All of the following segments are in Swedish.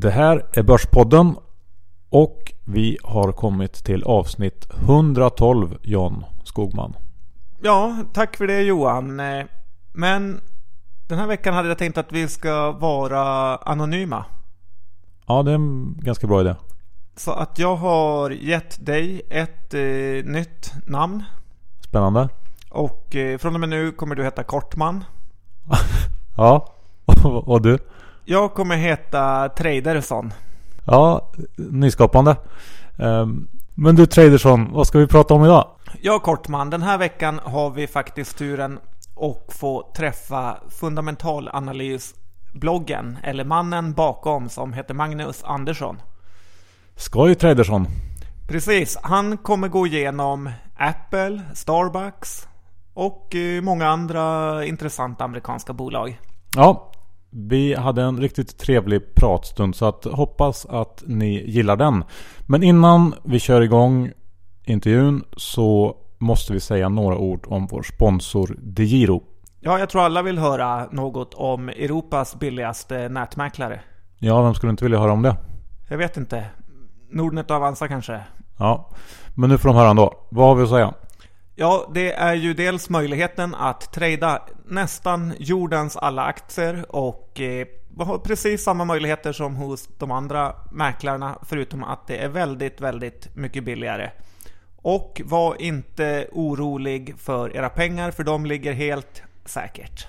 Det här är Börspodden och vi har kommit till avsnitt 112 John Skogman. Ja, tack för det Johan. Eh, Men den här veckan hade jag tänkt att vi ska vara anonyma. Ja, det är en ganska bra idé. Så att jag har gett dig ett eh, nytt namn. Spännande. Och eh, från och med nu kommer du heta Kortman. Ja, och, och du? Jag kommer heta Traderson. Ja, nyskapande. Ehm, Men du Traderson, vad ska vi prata om idag? Ja, Kortman. Den här veckan har vi faktiskt turen att få träffa fundamentalanalysbloggen, eller mannen bakom, som heter Magnus Andersson. Skoj Traderson. Precis, han kommer gå igenom Apple, Starbucks och eh, många andra intressanta amerikanska bolag. Ja, vi hade en riktigt trevlig pratstund så att hoppas att ni gillar den. Men innan vi kör igång intervjun så måste vi säga några ord om vår sponsor DeGiro. Ja, jag tror alla vill höra något om Europas billigaste nätmäklare. Ja, vem skulle inte vilja höra om det? Jag vet inte. Nordnet och Avanza kanske? Ja, men nu får de höra ändå. Vad har vi att säga? Ja, det är ju dels möjligheten att trada nästan jordens alla aktier och eh, har precis samma möjligheter som hos de andra mäklarna förutom att det är väldigt, väldigt mycket billigare. Och var inte orolig för era pengar för de ligger helt säkert.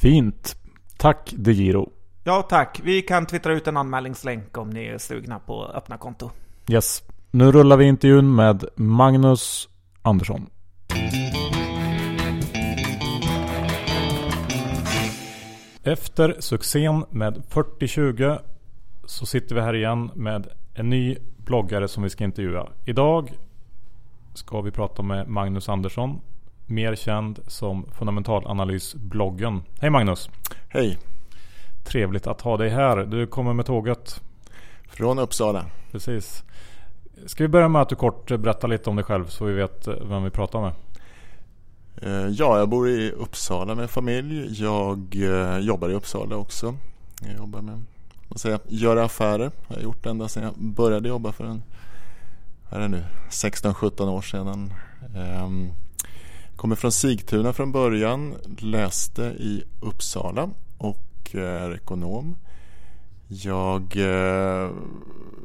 Fint. Tack DeGiro. Ja tack, vi kan twittra ut en anmälningslänk om ni är sugna på att öppna konto. Yes. Nu rullar vi intervjun med Magnus Andersson. Efter succén med 4020 så sitter vi här igen med en ny bloggare som vi ska intervjua. Idag ska vi prata med Magnus Andersson. Mer känd som fundamentalanalysbloggen. Hej Magnus! Hej, Trevligt att ha dig här. Du kommer med tåget. från Uppsala. Precis. Ska vi börja med att du kort berättar lite om dig själv så vi vet vem vi pratar med? Eh, ja, jag bor i Uppsala med familj. Jag eh, jobbar i Uppsala också. Jag jobbar med att säga, göra affärer. Jag har gjort ända sedan jag började jobba för en, vad är det nu, 16-17 år sedan. Ehm, kommer från Sigtuna från början. Läste i Uppsala och är ekonom. Jag eh,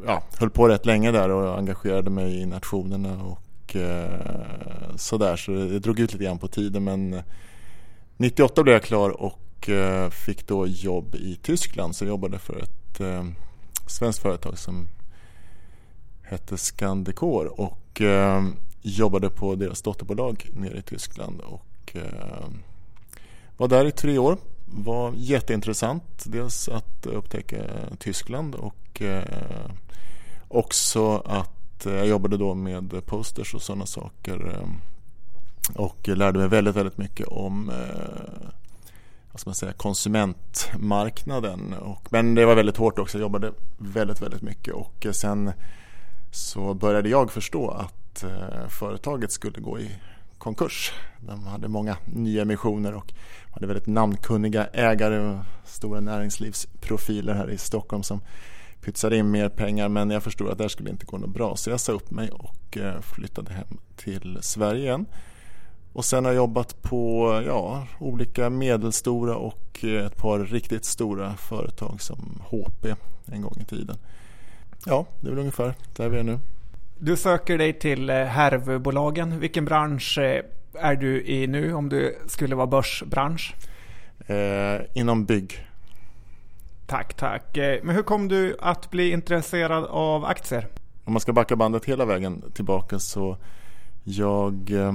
ja, höll på rätt länge där och engagerade mig i nationerna och eh, sådär. Så det drog ut lite grann på tiden men 98 blev jag klar och eh, fick då jobb i Tyskland. Så jag jobbade för ett eh, svenskt företag som hette Scandicor och eh, jobbade på deras dotterbolag nere i Tyskland och eh, var där i tre år. Var jätteintressant. Dels att upptäcka Tyskland och eh, också att Eh, jag jobbade då med posters och sådana saker. Eh, och lärde mig väldigt, väldigt mycket om eh, vad ska man säga, konsumentmarknaden. Och, men det var väldigt hårt också. Jag jobbade väldigt, väldigt mycket och sen så började jag förstå att företaget skulle gå i konkurs. De hade många nya emissioner och hade väldigt namnkunniga ägare och stora näringslivsprofiler här i Stockholm som pytsade in mer pengar men jag förstod att det här skulle inte gå något bra så jag sa upp mig och eh, flyttade hem till Sverige igen. Och sen har jag jobbat på ja, olika medelstora och eh, ett par riktigt stora företag som HP en gång i tiden. Ja, det är väl ungefär där vi är nu. Du söker dig till eh, härvbolagen. Vilken bransch är du i nu om du skulle vara börsbransch? Eh, inom bygg. Tack, tack. Eh, men hur kom du att bli intresserad av aktier? Om man ska backa bandet hela vägen tillbaka så jag, eh,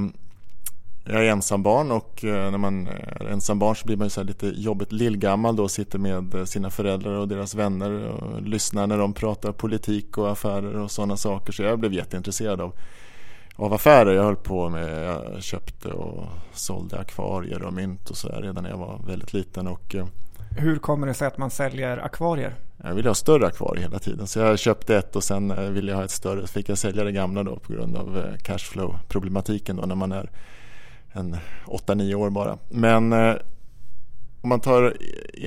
jag är ensambarn och eh, när man är ensambarn så blir man ju så här lite jobbigt lillgammal då och sitter med sina föräldrar och deras vänner och lyssnar när de pratar politik och affärer och sådana saker. Så jag blev jätteintresserad av, av affärer. Jag höll på med, jag köpte och sålde akvarier och mynt och sådär redan när jag var väldigt liten och eh, hur kommer det sig att man säljer akvarier? jag ville ha större akvarier hela tiden så jag köpte ett och sen eh, ville jag ha ett större så fick jag sälja det gamla då på grund av eh, cashflow problematiken då när man är en 8-9 år bara. Men eh, om man tar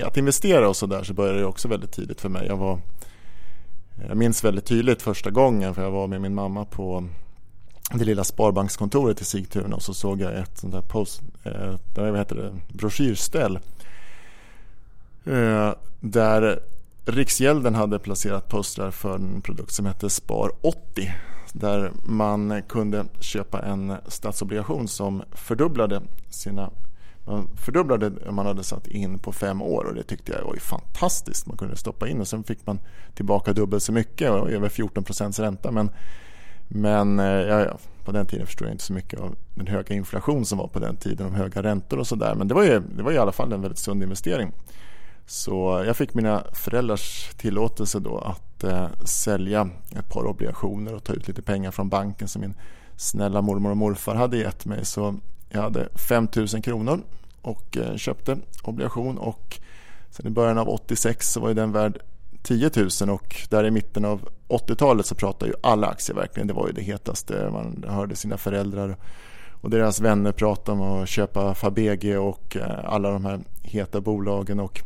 att investera och sådär så började det också väldigt tidigt för mig. Jag, var, jag minns väldigt tydligt första gången för jag var med min mamma på det lilla sparbankskontoret i Sigtuna och så såg jag ett sånt där post, eh, vad heter det, broschyrställ Eh, där Riksgälden hade placerat postrar för en produkt som hette Spar 80 där man kunde köpa en statsobligation som fördubblade sina man fördubblade det man hade satt in på fem år och det tyckte jag var ju fantastiskt. Man kunde stoppa in och sen fick man tillbaka dubbelt så mycket och över 14 procents ränta. Men, men eh, ja, ja, på den tiden förstod jag inte så mycket av den höga inflation som var på den tiden, de höga räntor och sådär. Men det var, ju, det var i alla fall en väldigt sund investering. Så jag fick mina föräldrars tillåtelse då att eh, sälja ett par obligationer och ta ut lite pengar från banken som min snälla mormor och morfar hade gett mig. Så jag hade 5 000 kronor och eh, köpte obligation och sen i början av 86 så var den värd 10 000 och där i mitten av 80-talet så pratade ju alla aktier verkligen. Det var ju det hetaste. Man hörde sina föräldrar och deras vänner prata om att köpa Fabege och eh, alla de här heta bolagen och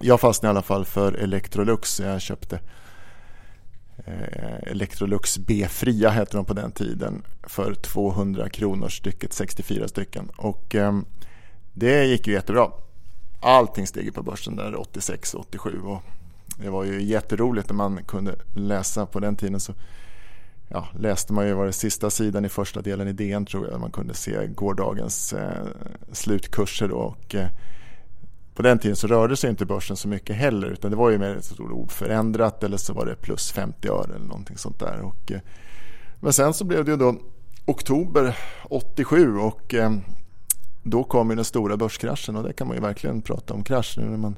jag fastnade i alla fall för Electrolux. Jag köpte eh, Electrolux B-fria hette de på den tiden för 200 kronor stycket, 64 stycken. Och ehm, det gick ju jättebra. Allting steg på börsen där 86 87 och det var ju jätteroligt när man kunde läsa på den tiden så ja, läste man ju var det sista sidan i första delen i DN tror jag man kunde se gårdagens eh, slutkurser slutkurser och eh, på den tiden så rörde sig inte börsen så mycket heller utan det var ju mer ett oförändrat eller så var det plus 50 öre eller någonting sånt där. Och, eh, men sen så blev det ju då oktober 87 och eh, då kom ju den stora börskraschen och det kan man ju verkligen prata om krasch nu när man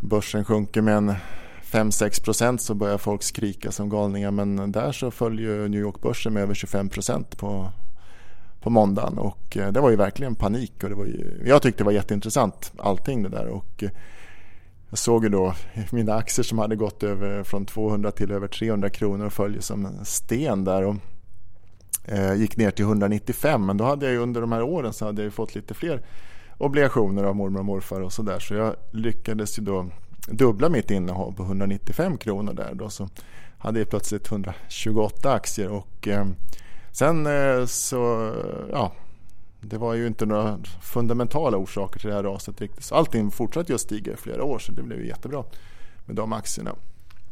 börsen sjunker med en 5-6 procent så börjar folk skrika som galningar men där så följer New York-börsen med över 25 procent på på måndagen och eh, det var ju verkligen panik och det var ju, jag tyckte det var jätteintressant allting det där och eh, jag såg ju då mina aktier som hade gått över från 200 till över 300 kronor och följde som en sten där och eh, gick ner till 195 men då hade jag ju under de här åren så hade jag fått lite fler obligationer av mormor och morfar och sådär. Så jag lyckades ju då dubbla mitt innehav på 195 kronor där då. Så hade jag plötsligt 128 aktier och eh, Sen eh, så, ja, det var ju inte några fundamentala orsaker till det här raset riktigt. Så allting fortsatte ju att stiga i flera år så det blev jättebra med de aktierna.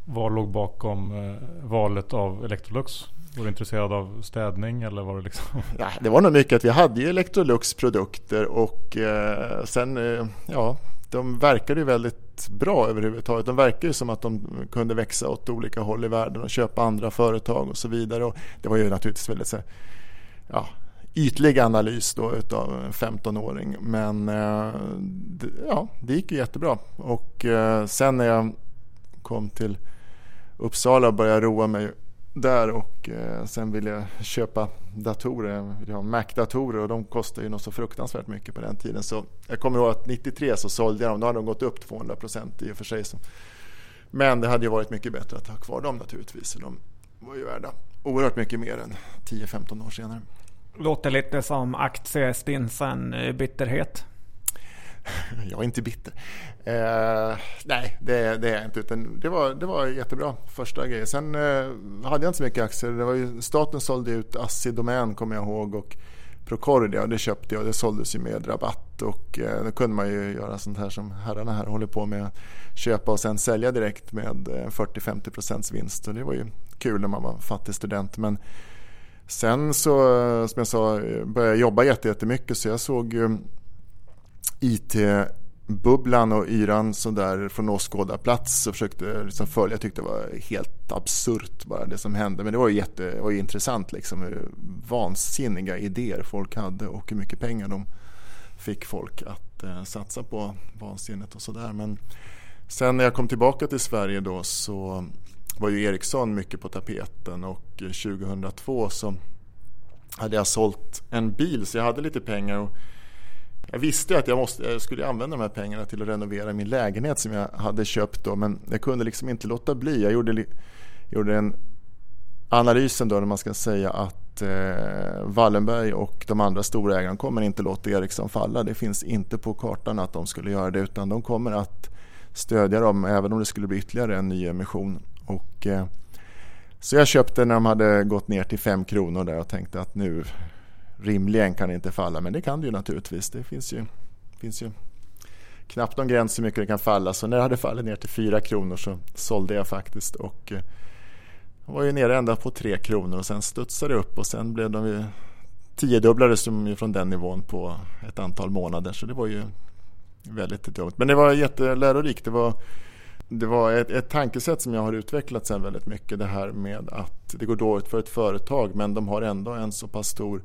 Vad låg bakom eh, valet av Electrolux? Var du intresserad av städning eller var det liksom? Ja, det var nog mycket att vi hade ju Electrolux produkter och eh, sen, eh, ja, de verkade ju väldigt bra överhuvudtaget. De verkar ju som att de kunde växa åt olika håll i världen och köpa andra företag och så vidare. Och det var ju naturligtvis väldigt så, ja, ytlig analys då utav en 15-åring. Men eh, ja, det gick ju jättebra. Och eh, sen när jag kom till Uppsala och började roa mig där och eh, sen ville jag köpa datorer. Jag ha Mac-datorer och de kostar ju något så fruktansvärt mycket på den tiden. Så jag kommer ihåg att 93 så sålde jag dem. Då hade de gått upp 200 procent i och för sig. Men det hade ju varit mycket bättre att ha kvar dem naturligtvis. De var ju värda oerhört mycket mer än 10-15 år senare. Låter lite som aktiestinsen bitterhet. jag är inte bitter. Eh, nej, det, det, är jag inte. Utan det, var, det var jättebra första grejen. Sen eh, hade jag inte så mycket aktier. Det var ju, staten sålde ut Assi Domän kommer jag ihåg och Procordia och det köpte jag och det såldes ju med rabatt och eh, då kunde man ju göra sånt här som herrarna här håller på med. Köpa och sen sälja direkt med eh, 40-50% vinst och det var ju kul när man var fattig student. Men sen så eh, som jag sa eh, började jag jobba jättemycket så jag såg ju IT-bubblan och yran sådär från åskådarplats och försökte liksom följa. Jag tyckte det var helt absurt bara det som hände. Men det var ju, jätte, det var ju intressant liksom hur vansinniga idéer folk hade och hur mycket pengar de fick folk att eh, satsa på vansinnet och sådär. Men sen när jag kom tillbaka till Sverige då så var ju Ericsson mycket på tapeten och 2002 så hade jag sålt en bil så jag hade lite pengar. Och jag visste att jag, måste, jag skulle använda de här pengarna till att renovera min lägenhet som jag hade köpt då men jag kunde liksom inte låta bli. Jag gjorde, gjorde en analysen då när man ska säga att eh, Wallenberg och de andra stora ägarna kommer inte låta Ericsson falla. Det finns inte på kartan att de skulle göra det utan de kommer att stödja dem även om det skulle bli ytterligare en ny emission. Och, eh, så jag köpte när de hade gått ner till 5 kronor där och tänkte att nu rimligen kan det inte falla men det kan det ju naturligtvis. Det finns ju, finns ju knappt någon gräns hur mycket det kan falla så när det hade fallit ner till 4 kronor så sålde jag faktiskt och eh, var ju nere ända på 3 kronor och sen studsade det upp och sen blev de ju tiodubblades de från den nivån på ett antal månader så det var ju väldigt dumt. Men det var jättelärorikt. Det var, det var ett, ett tankesätt som jag har utvecklat sen väldigt mycket. Det här med att det går dåligt för ett företag men de har ändå en så pass stor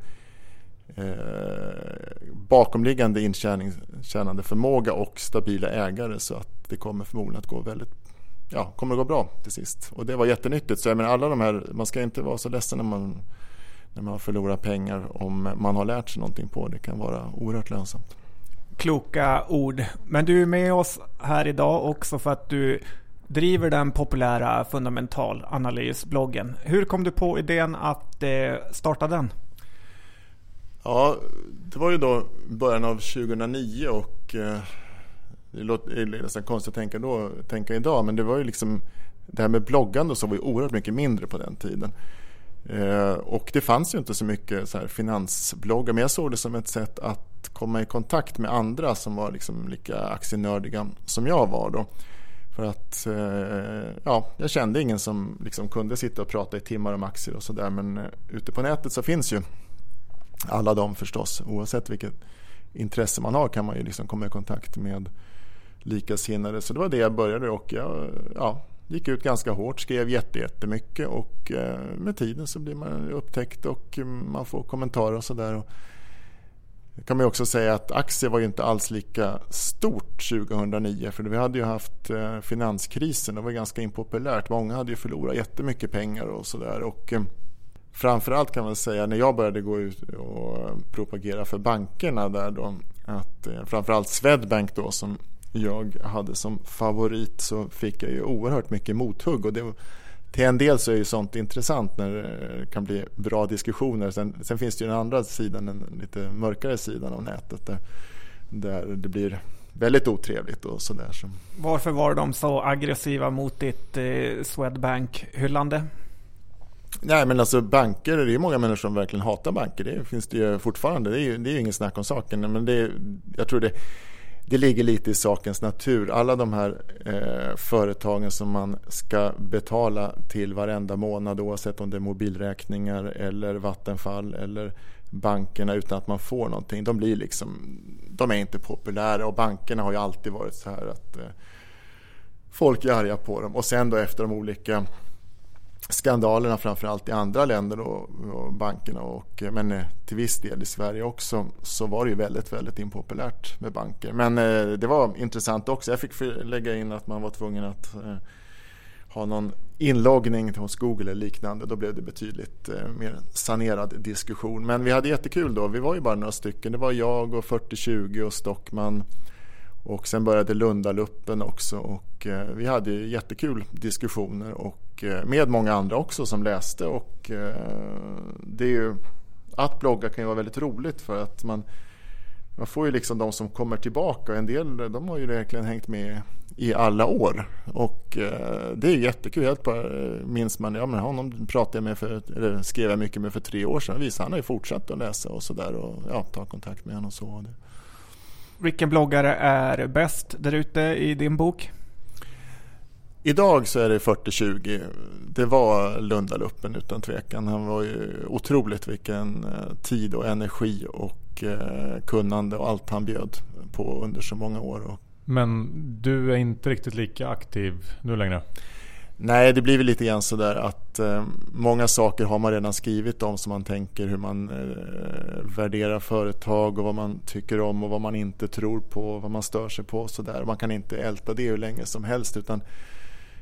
eh, bakomliggande intjänande förmåga och stabila ägare så att det kommer förmodligen att gå väldigt ja, kommer att gå bra till sist. Och det var jättenyttigt. Så jag menar, alla de här, man ska inte vara så ledsen när man, när man förlorar pengar om man har lärt sig någonting på det. Det kan vara oerhört lönsamt. Kloka ord. Men du är med oss här idag också för att du driver den populära fundamentalanalysbloggen. Hur kom du på idén att eh, starta den? Ja, det var ju då början av 2009 och eh, det låter nästan konstigt att tänka, då, tänka idag men det var ju liksom det här med bloggande så var ju oerhört mycket mindre på den tiden. Eh, och det fanns ju inte så mycket så här finansbloggar men jag såg det som ett sätt att komma i kontakt med andra som var liksom lika aktienördiga som jag var då. För att eh, ja, jag kände ingen som liksom kunde sitta och prata i timmar om aktier och sådär men ute på nätet så finns ju alla de förstås. Oavsett vilket intresse man har kan man ju liksom komma i kontakt med likasinnade. Så det var det jag började och jag ja, gick ut ganska hårt, skrev jättemycket och eh, med tiden så blir man upptäckt och man får kommentarer och sådär. kan man också säga att aktier var ju inte alls lika stort 2009 för vi hade ju haft eh, finanskrisen, det var ganska impopulärt. Många hade ju förlorat jättemycket pengar och sådär. Eh, framförallt kan man säga när jag började gå ut och propagera för bankerna där då att eh, framförallt Swedbank då som jag hade som favorit så fick jag ju oerhört mycket mothugg och det, till en del så är ju sånt intressant när det eh, kan bli bra diskussioner. Sen, sen finns det ju den andra sidan, den lite mörkare sidan av nätet där, där det blir väldigt otrevligt och sådär. Varför var de så aggressiva mot ditt eh, Swedbank-hyllande? Nej men alltså banker, det är ju många människor som verkligen hatar banker. Det finns det ju fortfarande. Det är ju, det är ju ingen snack om saken. Men det, jag tror det, det ligger lite i sakens natur. Alla de här eh, företagen som man ska betala till varenda månad oavsett om det är mobilräkningar eller Vattenfall eller bankerna utan att man får någonting. De blir liksom, de är inte populära och bankerna har ju alltid varit så här att eh, folk är arga på dem och sen då efter de olika skandalerna framförallt i andra länder och, och bankerna och men eh, till viss del i Sverige också så var det ju väldigt, väldigt impopulärt med banker. Men eh, det var intressant också. Jag fick lägga in att man var tvungen att eh, ha någon inloggning hos Google eller liknande. Då blev det betydligt eh, mer sanerad diskussion. Men vi hade jättekul då. Vi var ju bara några stycken. Det var jag och 4020 och Stockman och sen började Lundaluppen också och eh, vi hade jättekul diskussioner och Eh, med många andra också som läste och eh, det är ju att blogga kan ju vara väldigt roligt för att man man får ju liksom de som kommer tillbaka. En del de har ju verkligen hängt med i alla år. Och eh, det är jättekul. Helt bara minns man, ja men honom pratade jag med för, eller skrev jag mycket med för tre år sedan. Visst, han har ju fortsatt att läsa och sådär och ja, ta kontakt med honom och så. Vilken bloggare är bäst där ute i din bok? Idag så är det 40-20. Det var Lundaluppen utan tvekan. Han var ju otroligt vilken eh, tid och energi och eh, kunnande och allt han bjöd på under så många år. Men du är inte riktigt lika aktiv nu längre? Nej, det blir väl lite grann sådär att eh, många saker har man redan skrivit om som man tänker hur man eh, värderar företag och vad man tycker om och vad man inte tror på, vad man stör sig på och sådär. Man kan inte älta det hur länge som helst utan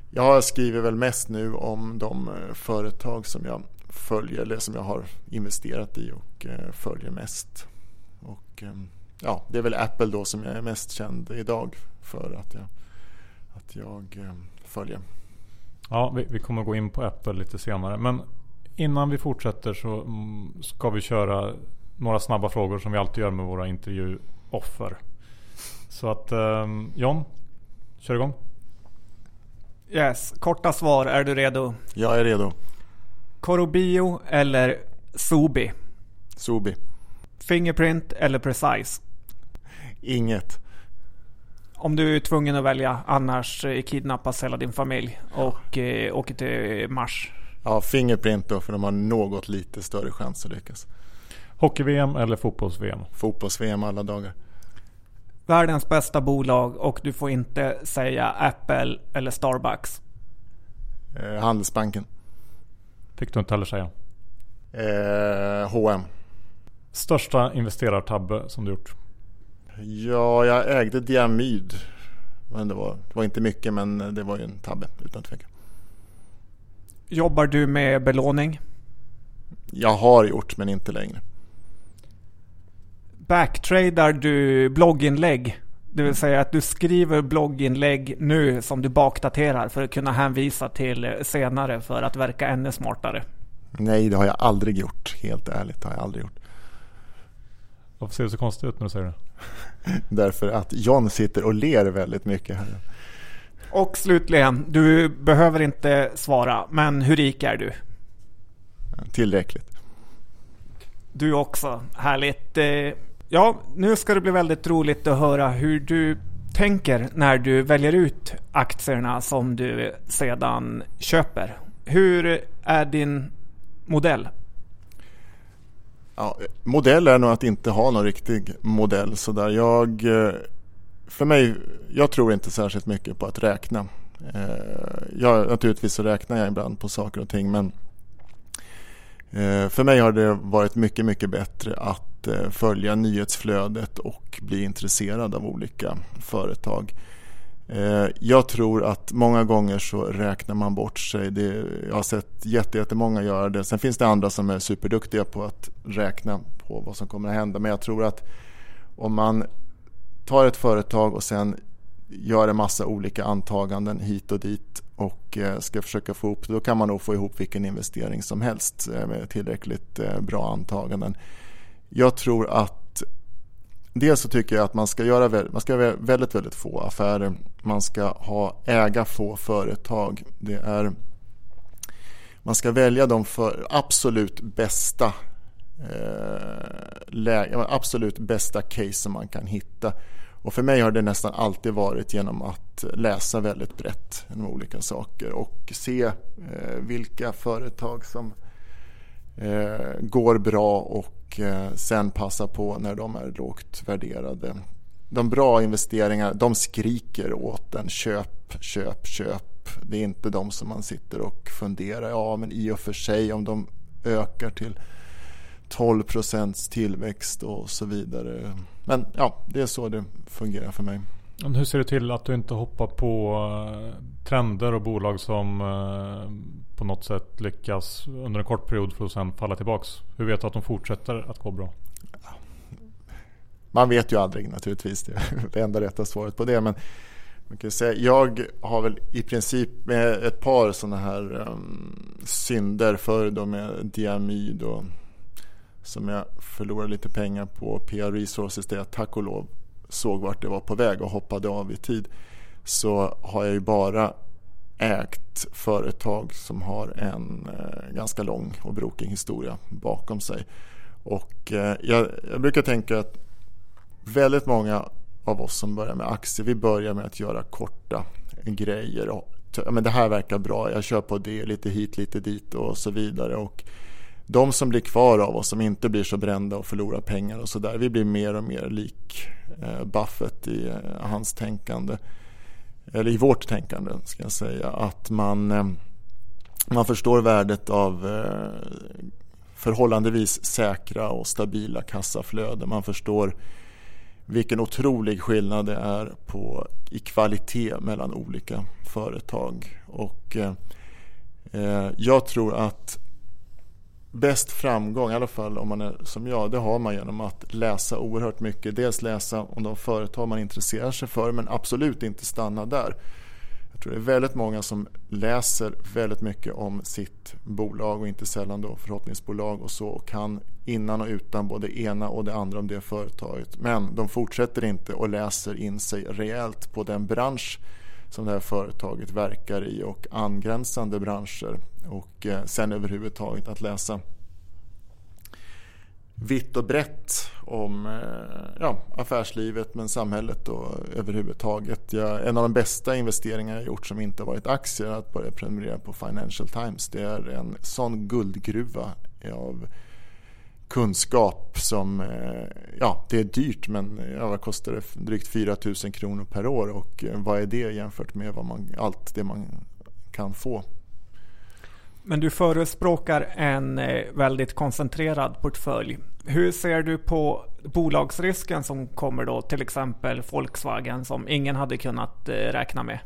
jag skriver väl mest nu om de eh, företag som jag följer eller som jag har investerat i och eh, följer mest. Och eh, ja, det är väl Apple då som jag är mest känd idag för att jag, att jag följer. Ja, vi, vi kommer gå in på Apple lite senare. Men innan vi fortsätter så mm, ska vi köra några snabba frågor som vi alltid gör med våra intervjuoffer. Så att John, kör igång. Yes, korta svar. Är du redo? Jag är redo. Corobio eller Sobi? Sobi. Fingerprint eller Precise? Inget. Om du är tvungen att välja, annars eh, kidnappas hela din familj och eh, åker till Mars. Ja, Fingerprint då, för de har något lite större chans att lyckas. Hockey-VM eller fotbolls-VM? Fotbolls-VM alla dagar. Världens bästa bolag och du får inte säga Apple eller Starbucks. Eh, Handelsbanken. Fick du inte heller säga. Eh, H&M. Största investerartabbe som du gjort? Ja, jag ägde Diamyd. Men det var, det var inte mycket men det var ju en tabbe utan tvekan. Jobbar du med belåning? Jag har gjort men inte längre. Backtradar du blogginlägg? Det vill säga att du skriver blogginlägg nu som du bakdaterar för att kunna hänvisa till senare för att verka ännu smartare. Nej, det har jag aldrig gjort. Helt ärligt har jag aldrig gjort. Varför ser du så konstigt ut när du säger det? Därför att John sitter och ler väldigt mycket här. Och slutligen, du behöver inte svara, men hur rik är du? Tillräckligt. Du också, härligt. Ja, nu ska det bli väldigt roligt att höra hur du tänker när du väljer ut aktierna som du sedan köper. Hur är din modell? Ja, modell är nog att inte ha någon riktig modell. Så där. Jag, eh, för mig, jag tror inte särskilt mycket på att räkna. Eh, jag, naturligtvis så räknar jag ibland på saker och ting men eh, för mig har det varit mycket, mycket bättre att Eh, följa nyhetsflödet och bli intresserad av olika företag. Eh, jag tror att många gånger så räknar man bort sig. Det, jag har sett jättemånga göra det. Sen finns det andra som är superduktiga på att räkna på vad som kommer att hända. Men jag tror att om man tar ett företag och sen gör en massa olika antaganden hit och dit och eh, ska försöka få ihop det. Då kan man nog få ihop vilken investering som helst med tillräckligt bra antaganden. Jag tror att Dels så tycker jag att man ska göra man ska göra väldigt, väldigt få affärer. Man ska ha, äga få företag. Det är, man ska välja de för, absolut bästa eh, absolut bästa case som man kan hitta. Och för mig har det nästan alltid varit genom att läsa väldigt brett om olika saker och se eh, vilka företag som eh, går bra och och eh, sen passa på när de är lågt värderade. De bra investeringarna de skriker åt en köp, köp, köp. Det är inte de som man sitter och funderar, ja men i och för sig om de ökar till 12 procents tillväxt och så vidare. Men ja, det är så det fungerar för mig. Men hur ser du till att du inte hoppar på eh, trender och bolag som eh, på något sätt lyckas under en kort period för att sen falla tillbaks? Hur vet du att de fortsätter att gå bra? Man vet ju aldrig naturligtvis. Det är det enda rätta svaret på det. Men man kan säga, jag har väl i princip med ett par sådana här um, synder förr då med diamyd och som jag förlorade lite pengar på PR Resources där jag tack och lov såg vart det var på väg och hoppade av i tid så har jag ju bara ägt företag som har en eh, ganska lång och brokig historia bakom sig. Och eh, jag, jag, brukar tänka att väldigt många av oss som börjar med aktier, vi börjar med att göra korta grejer. Och, men det här verkar bra, jag kör på det, lite hit, lite dit och så vidare. Och de som blir kvar av oss som inte blir så brända och förlorar pengar och sådär. Vi blir mer och mer lik eh, Buffett i hans tänkande. Eller i vårt tänkande ska jag säga. Att man, eh, man förstår värdet av eh, förhållandevis säkra och stabila kassaflöden. Man förstår vilken otrolig skillnad det är på, i kvalitet mellan olika företag. Och eh, eh jag tror att bäst framgång, i alla fall om man är som jag, det har man genom att läsa oerhört mycket. Dels läsa om de företag man intresserar sig för, men absolut inte stanna där. Jag tror det är väldigt många som läser väldigt mycket om sitt bolag och inte sällan då förhoppningsbolag och så och kan innan och utan både ena och det andra om det företaget. Men de fortsätter inte och läser in sig rejält på den bransch som det här företaget verkar i och angränsande branscher och eh, sen överhuvudtaget att läsa vitt och brett om eh, ja, affärslivet men samhället och överhuvudtaget. Jag, en av de bästa investeringar jag gjort som inte har varit aktier är att börja prenumerera på Financial Times. Det är en sån guldgruva av kunskap som, eh, ja det är dyrt men ja, vad kostar det? Drygt 4 000 kronor per år och eh, vad är det jämfört med vad man, allt det man kan få men du förespråkar en eh, väldigt koncentrerad portfölj. Hur ser du på bolagsrisken som kommer då till exempel Volkswagen som ingen hade kunnat räkna med?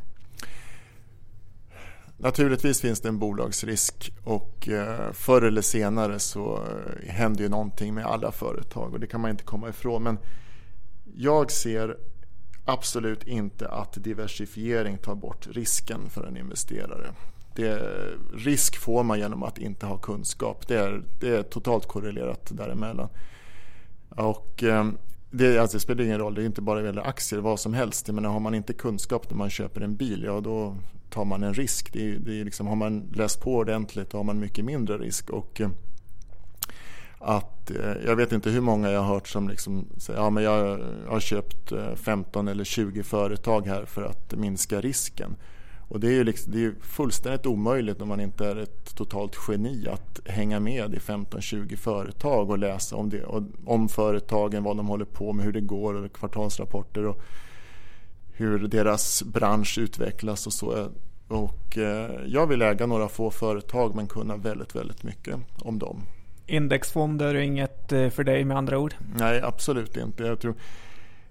Naturligtvis finns det en bolagsrisk och eh, förr eller senare så eh, händer ju någonting med alla företag och det kan man inte komma ifrån. Men jag ser absolut inte att diversifiering tar bort risken för en investerare. Det, risk får man genom att inte ha kunskap. Det är, det är totalt korrelerat däremellan. Och, eh, det, alltså, det spelar ingen roll, det är inte bara gäller aktier, vad som helst. Menar, har man inte kunskap när man köper en bil, ja då tar man en risk. Det, det är liksom, har man läst på ordentligt har man mycket mindre risk. Och, eh, att, eh, jag vet inte hur många jag har hört som liksom säger ja, men jag har köpt eh, 15 eller 20 företag här för att minska risken. Och det är ju liksom, det är fullständigt omöjligt om man inte är ett totalt geni att hänga med i 15-20 företag och läsa om, det, om företagen, vad de håller på med, hur det går och kvartalsrapporter och hur deras bransch utvecklas och så. Och eh, jag vill äga några få företag men kunna väldigt, väldigt mycket om dem. Indexfonder är inget eh, för dig med andra ord? Nej, absolut inte. Jag tror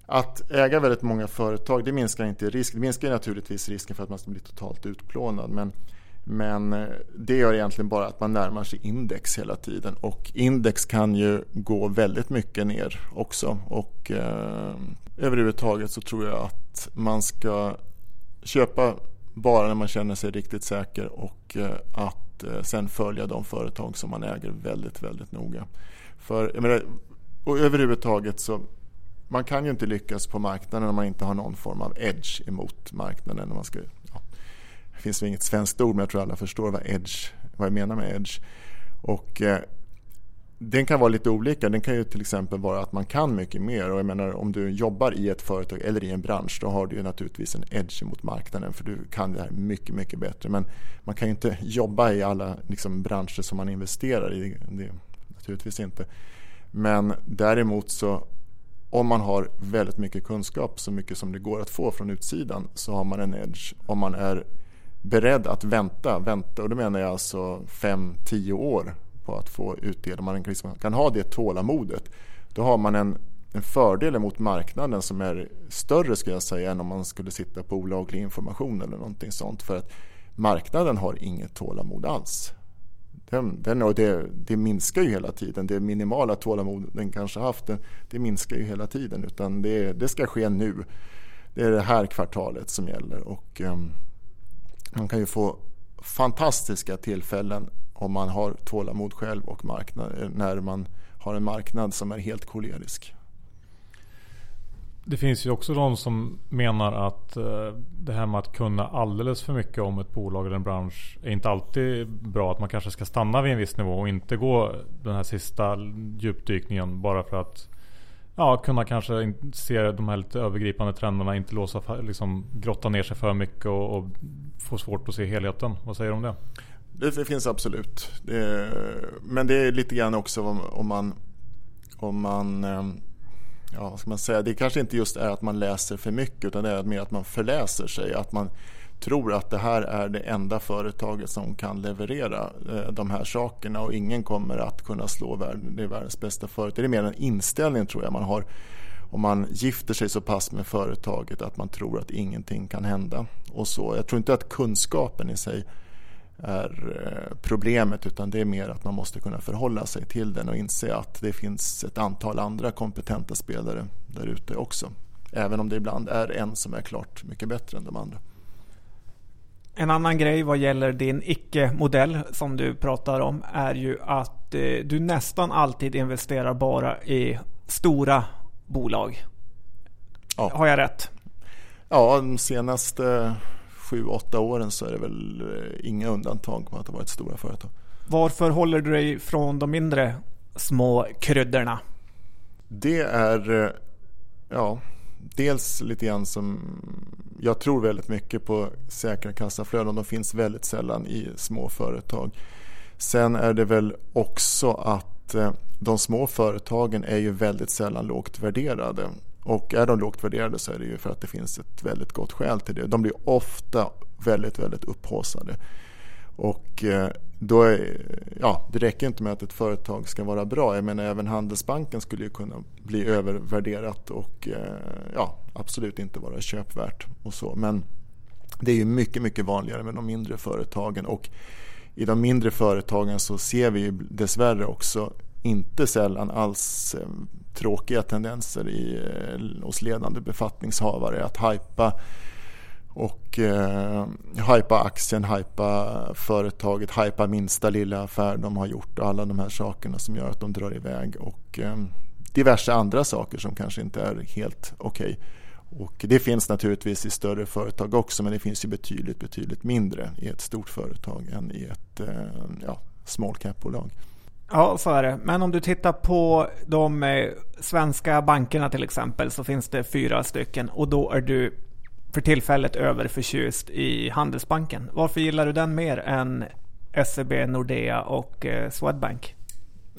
att äga väldigt många företag det minskar inte risk. Det minskar naturligtvis risken för att man ska bli totalt utplånad. Men, men eh, det gör egentligen bara att man närmar sig index hela tiden. Och index kan ju gå väldigt mycket ner också. Och eh, överhuvudtaget så tror jag att man ska köpa bara när man känner sig riktigt säker och eh, att eh, sen följa de företag som man äger väldigt, väldigt noga. För jag menar, och överhuvudtaget så man kan ju inte lyckas på marknaden om man inte har någon form av edge emot marknaden. Man ska, ja, det finns väl inget svenskt ord men jag tror alla förstår vad, edge, vad jag menar med edge. Och, eh, den kan vara lite olika. Den kan ju till exempel vara att man kan mycket mer. Och jag menar, om du jobbar i ett företag eller i en bransch då har du ju naturligtvis en edge mot marknaden för du kan det här mycket, mycket bättre. Men man kan ju inte jobba i alla liksom, branscher som man investerar i. Det, naturligtvis inte. Men däremot så om man har väldigt mycket kunskap, så mycket som det går att få från utsidan, så har man en edge. Om man är beredd att vänta, vänta och då menar jag alltså 5-10 år på att få utdelning. Man liksom kan ha det tålamodet. Då har man en, en fördel mot marknaden som är större skulle jag säga än om man skulle sitta på olaglig information eller någonting sånt. För att marknaden har inget tålamod alls. Den, den, och det, det, minskar ju hela tiden. Det minimala tålamod den kanske haft, det, det minskar ju hela tiden. Utan det, det, ska ske nu. Det är det här kvartalet som gäller. Och, um, man kan ju få fantastiska tillfällen om man har tålamod själv och marknad, när man har en marknad som är helt kolerisk. Det finns ju också de som menar att eh, det här med att kunna alldeles för mycket om ett bolag eller en bransch är inte alltid bra. Att man kanske ska stanna vid en viss nivå och inte gå den här sista djupdykningen bara för att ja, kunna kanske se de här lite övergripande trenderna. Inte låsa, liksom, grotta ner sig för mycket och, och få svårt att se helheten. Vad säger du om det? Det finns absolut. Det, men det är lite grann också om, om man, om man eh, ja, ska man säga, det kanske inte just är att man läser för mycket utan det är mer att man förläser sig. Att man tror att det här är det enda företaget som kan leverera eh, de här sakerna och ingen kommer att kunna slå världen, det är världens bästa företag. Det är mer en inställning tror jag man har om man gifter sig så pass med företaget att man tror att ingenting kan hända. Och så. Jag tror inte att kunskapen i sig är eh, problemet utan det är mer att man måste kunna förhålla sig till den och inse att det finns ett antal andra kompetenta spelare där ute också. Även om det ibland är en som är klart mycket bättre än de andra. En annan grej vad gäller din icke-modell som du pratar om är ju att eh, du nästan alltid investerar bara i stora bolag. Ja. Har jag rätt? Ja, de senaste sju, åtta åren så är det väl eh, inga undantag på att det varit stora företag. Varför håller du dig från de mindre små kryddorna? Det är, eh, ja, dels lite grann som jag tror väldigt mycket på säkra kassaflöden. De finns väldigt sällan i små företag. Sen är det väl också att eh, de små företagen är ju väldigt sällan lågt värderade. Och är de lågt värderade så är det ju för att det finns ett väldigt gott skäl till det. De blir ofta väldigt, väldigt upphaussade. Och eh, då är, ja, det räcker inte med att ett företag ska vara bra. Jag menar även Handelsbanken skulle ju kunna bli övervärderat och eh, ja, absolut inte vara köpvärt och så. Men det är ju mycket, mycket vanligare med de mindre företagen och i de mindre företagen så ser vi dessvärre också inte sällan alls eh, tråkiga tendenser i, eh, hos ledande befattningshavare att hypa och eh, hypa aktien, hypa företaget, hypa minsta lilla affär de har gjort och alla de här sakerna som gör att de drar iväg och eh, diverse andra saker som kanske inte är helt okej. Okay. Och det finns naturligtvis i större företag också men det finns ju betydligt, betydligt mindre i ett stort företag än i ett eh, ja, small cap-bolag. Ja, så är det. Men om du tittar på de eh, svenska bankerna till exempel så finns det fyra stycken och då är du för tillfället överförtjust i Handelsbanken. Varför gillar du den mer än SEB, Nordea och eh, Swedbank?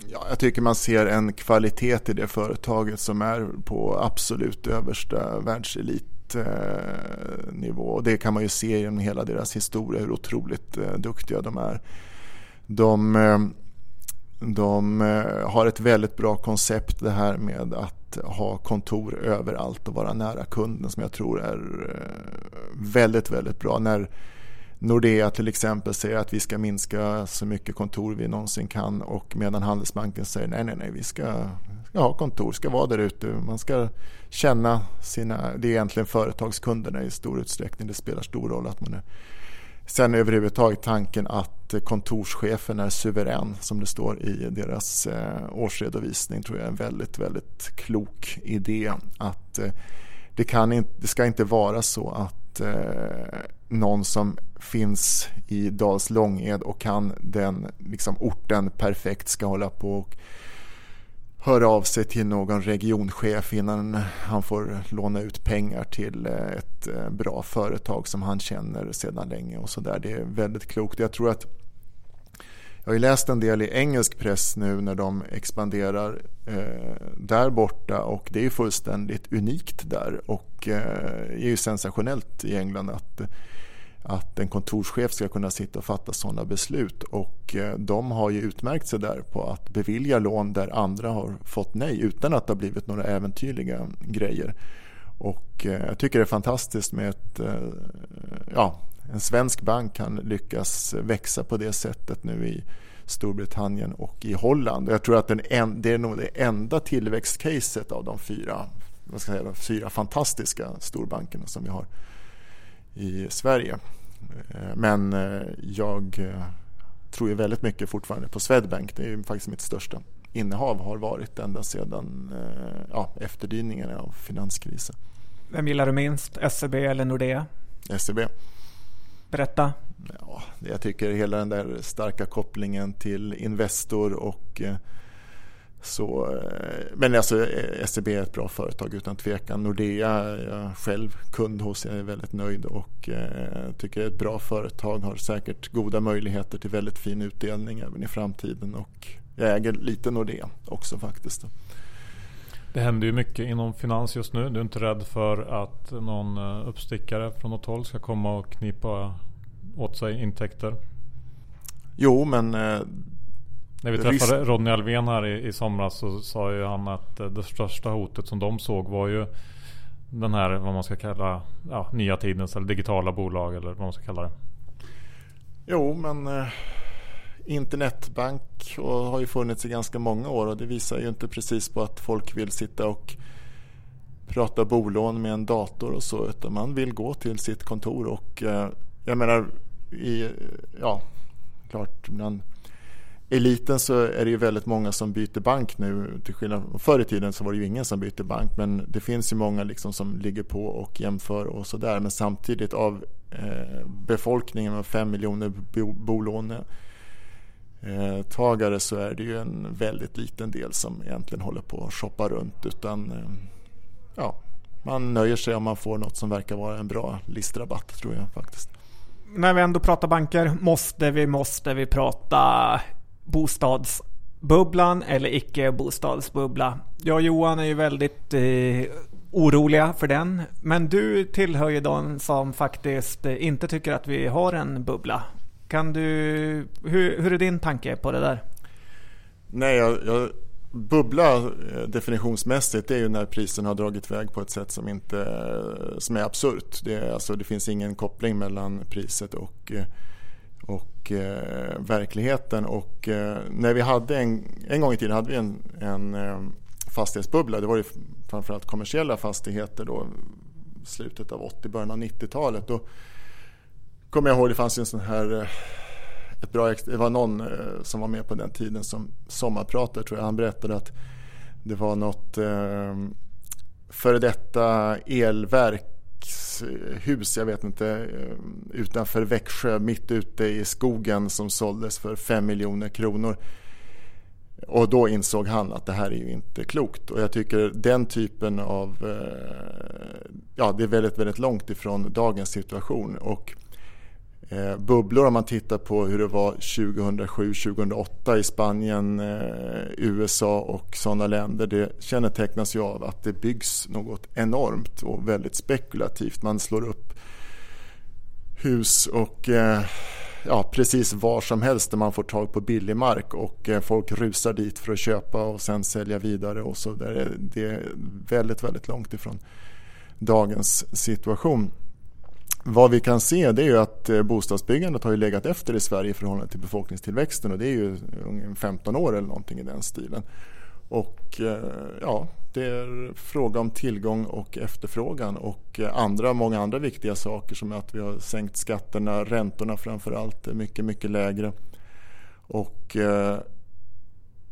Ja, jag tycker man ser en kvalitet i det företaget som är på absolut översta världselitnivå. Eh, och det kan man ju se genom hela deras historia hur otroligt duktiga de är. De, de eh, har ett väldigt bra koncept det här med att ha kontor överallt och vara nära kunden som jag tror är eh, väldigt, väldigt bra. När Nordea till exempel säger att vi ska minska så mycket kontor vi någonsin kan och medan Handelsbanken säger nej, nej, nej, vi ska, ska ha kontor, ska vara där ute. Man ska känna sina, det är egentligen företagskunderna i stor utsträckning. Det spelar stor roll att man är Sen överhuvudtaget tanken att kontorschefen är suverän som det står i deras eh, årsredovisning tror jag är en väldigt, väldigt klok idé. Att eh, det, kan inte, det ska inte vara så att eh, någon som finns i Dals Långed och kan den liksom, orten perfekt ska hålla på och höra av sig till någon regionchef innan han får låna ut pengar till eh, ett eh, bra företag som han känner sedan länge och sådär. Det är väldigt klokt. Jag tror att jag har läst en del i engelsk press nu när de expanderar eh, där borta och det är fullständigt unikt där och eh, är ju sensationellt i England att att en kontorschef ska kunna sitta och fatta sådana beslut. Och eh, de har ju utmärkt sig där på att bevilja lån där andra har fått nej utan att det har blivit några äventyrliga grejer. Och eh, jag tycker det är fantastiskt med ett, eh, ja, en svensk bank kan lyckas växa på det sättet nu i Storbritannien och i Holland. Jag tror att den en, det är nog det enda tillväxtcaset av de fyra, vad ska jag säga, de fyra fantastiska storbankerna som vi har i Sverige. Eh, men eh, jag eh, tror ju väldigt mycket fortfarande på Swedbank. Det är faktiskt mitt största innehav har varit ända sedan ja, efterdyningarna av finanskrisen. Vem gillar du minst? SEB eller Nordea? SEB. Berätta. Ja, jag tycker hela den där starka kopplingen till Investor och så, eh, men alltså SEB är ett bra företag utan tvekan. Nordea jag själv kund hos. Jag är väldigt nöjd och eh, tycker det är ett bra företag. Har säkert goda möjligheter till väldigt fin utdelning även i framtiden. Och jag äger lite Nordea också faktiskt. Det händer ju mycket inom finans just nu. Du är inte rädd för att någon eh, uppstickare från något håll ska komma och knipa åt sig intäkter? Jo, men när vi träffade risk... Ronny Alvén här i, i somras så sa ju han att eh, det största hotet som de såg var ju den här vad man ska kalla ja, nya tidens eller digitala bolag eller vad man ska kalla det. Jo men eh, internetbank och har ju funnits i ganska många år och det visar ju inte precis på att folk vill sitta och prata bolån med en dator och så utan man vill gå till sitt kontor och eh, jag menar i, ja, klart bland eliten så är det ju väldigt många som byter bank nu. Till skillnad förr i tiden så var det ju ingen som bytte bank. Men det finns ju många liksom som ligger på och jämför och sådär. Men samtidigt av eh, befolkningen med 5 miljoner bolånetagare eh, så är det ju en väldigt liten del som egentligen håller på att shoppa runt. Utan eh, ja, man nöjer sig om man får något som verkar vara en bra listrabatt tror jag faktiskt. När vi ändå pratar banker måste vi, måste vi prata bostadsbubblan eller icke bostadsbubbla. Jag och Johan är ju väldigt eh, oroliga för den. Men du tillhör ju de som faktiskt eh, inte tycker att vi har en bubbla. Kan du, hur, hur är din tanke på det där? Nej, jag, jag, bubbla eh, definitionsmässigt det är ju när prisen har dragit iväg på ett sätt som, inte, eh, som är absurt. Det, alltså, det finns ingen koppling mellan priset och eh, och eh, verkligheten. Och eh, när vi hade en, en gång i tiden hade vi en, en eh, fastighetsbubbla. Det var ju framförallt kommersiella fastigheter då slutet av 80 början av 90-talet. Då kommer jag ihåg det fanns en sån här eh, ett bra, det var någon eh, som var med på den tiden som sommarpratare tror jag. Han berättade att det var något eh, före detta elverk hus, jag vet inte, eh, utanför Växjö mitt ute i skogen som såldes för 5 miljoner kronor. Och då insåg han att det här är ju inte klokt. Och jag tycker den typen av... Eh, ja, det är väldigt, väldigt långt ifrån dagens situation. Och Eh, bubblor om man tittar på hur det var 2007-2008 i Spanien, eh, USA och sådana länder. Det kännetecknas ju av att det byggs något enormt och väldigt spekulativt. Man slår upp hus och eh, ja, precis var som helst där man får tag på billig mark och eh, folk rusar dit för att köpa och sen sälja vidare och så där. Det är väldigt, väldigt långt ifrån dagens situation. Vad vi kan se det är ju att eh, bostadsbyggandet har ju legat efter i Sverige i förhållande till befolkningstillväxten och det är ju 15 år eller någonting i den stilen. Och eh, ja, det är fråga om tillgång och efterfrågan och eh, andra, många andra viktiga saker som att vi har sänkt skatterna, räntorna framför allt är mycket, mycket lägre. Och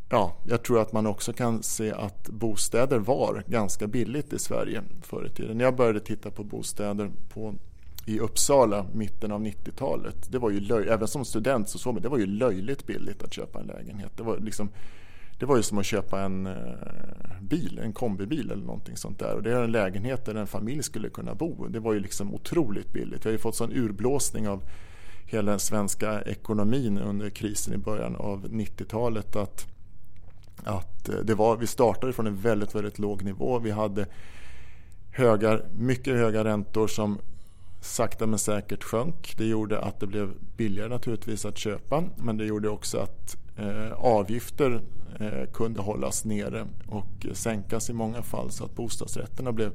ja, jag tror att man också kan se att bostäder var ganska billigt i Sverige förr i tiden. När jag började titta på bostäder på i Uppsala mitten av 90-talet. Det var ju löj, även som student så såg man det var ju löjligt billigt att köpa en lägenhet. Det var, liksom, det var ju som att köpa en eh, bil, en kombibil eller någonting sånt där. Och det är en lägenhet där en familj skulle kunna bo. Det var ju liksom otroligt billigt. Vi har ju fått sån urblåsning av hela den svenska ekonomin under krisen i början av 90-talet att, att eh, det var, vi startade från en väldigt, väldigt låg nivå. Vi hade höga, mycket höga räntor som sakta men säkert sjönk. Det gjorde att det blev billigare naturligtvis att köpa men det gjorde också att eh, avgifter eh, kunde hållas nere och sänkas i många fall så att bostadsrätterna blev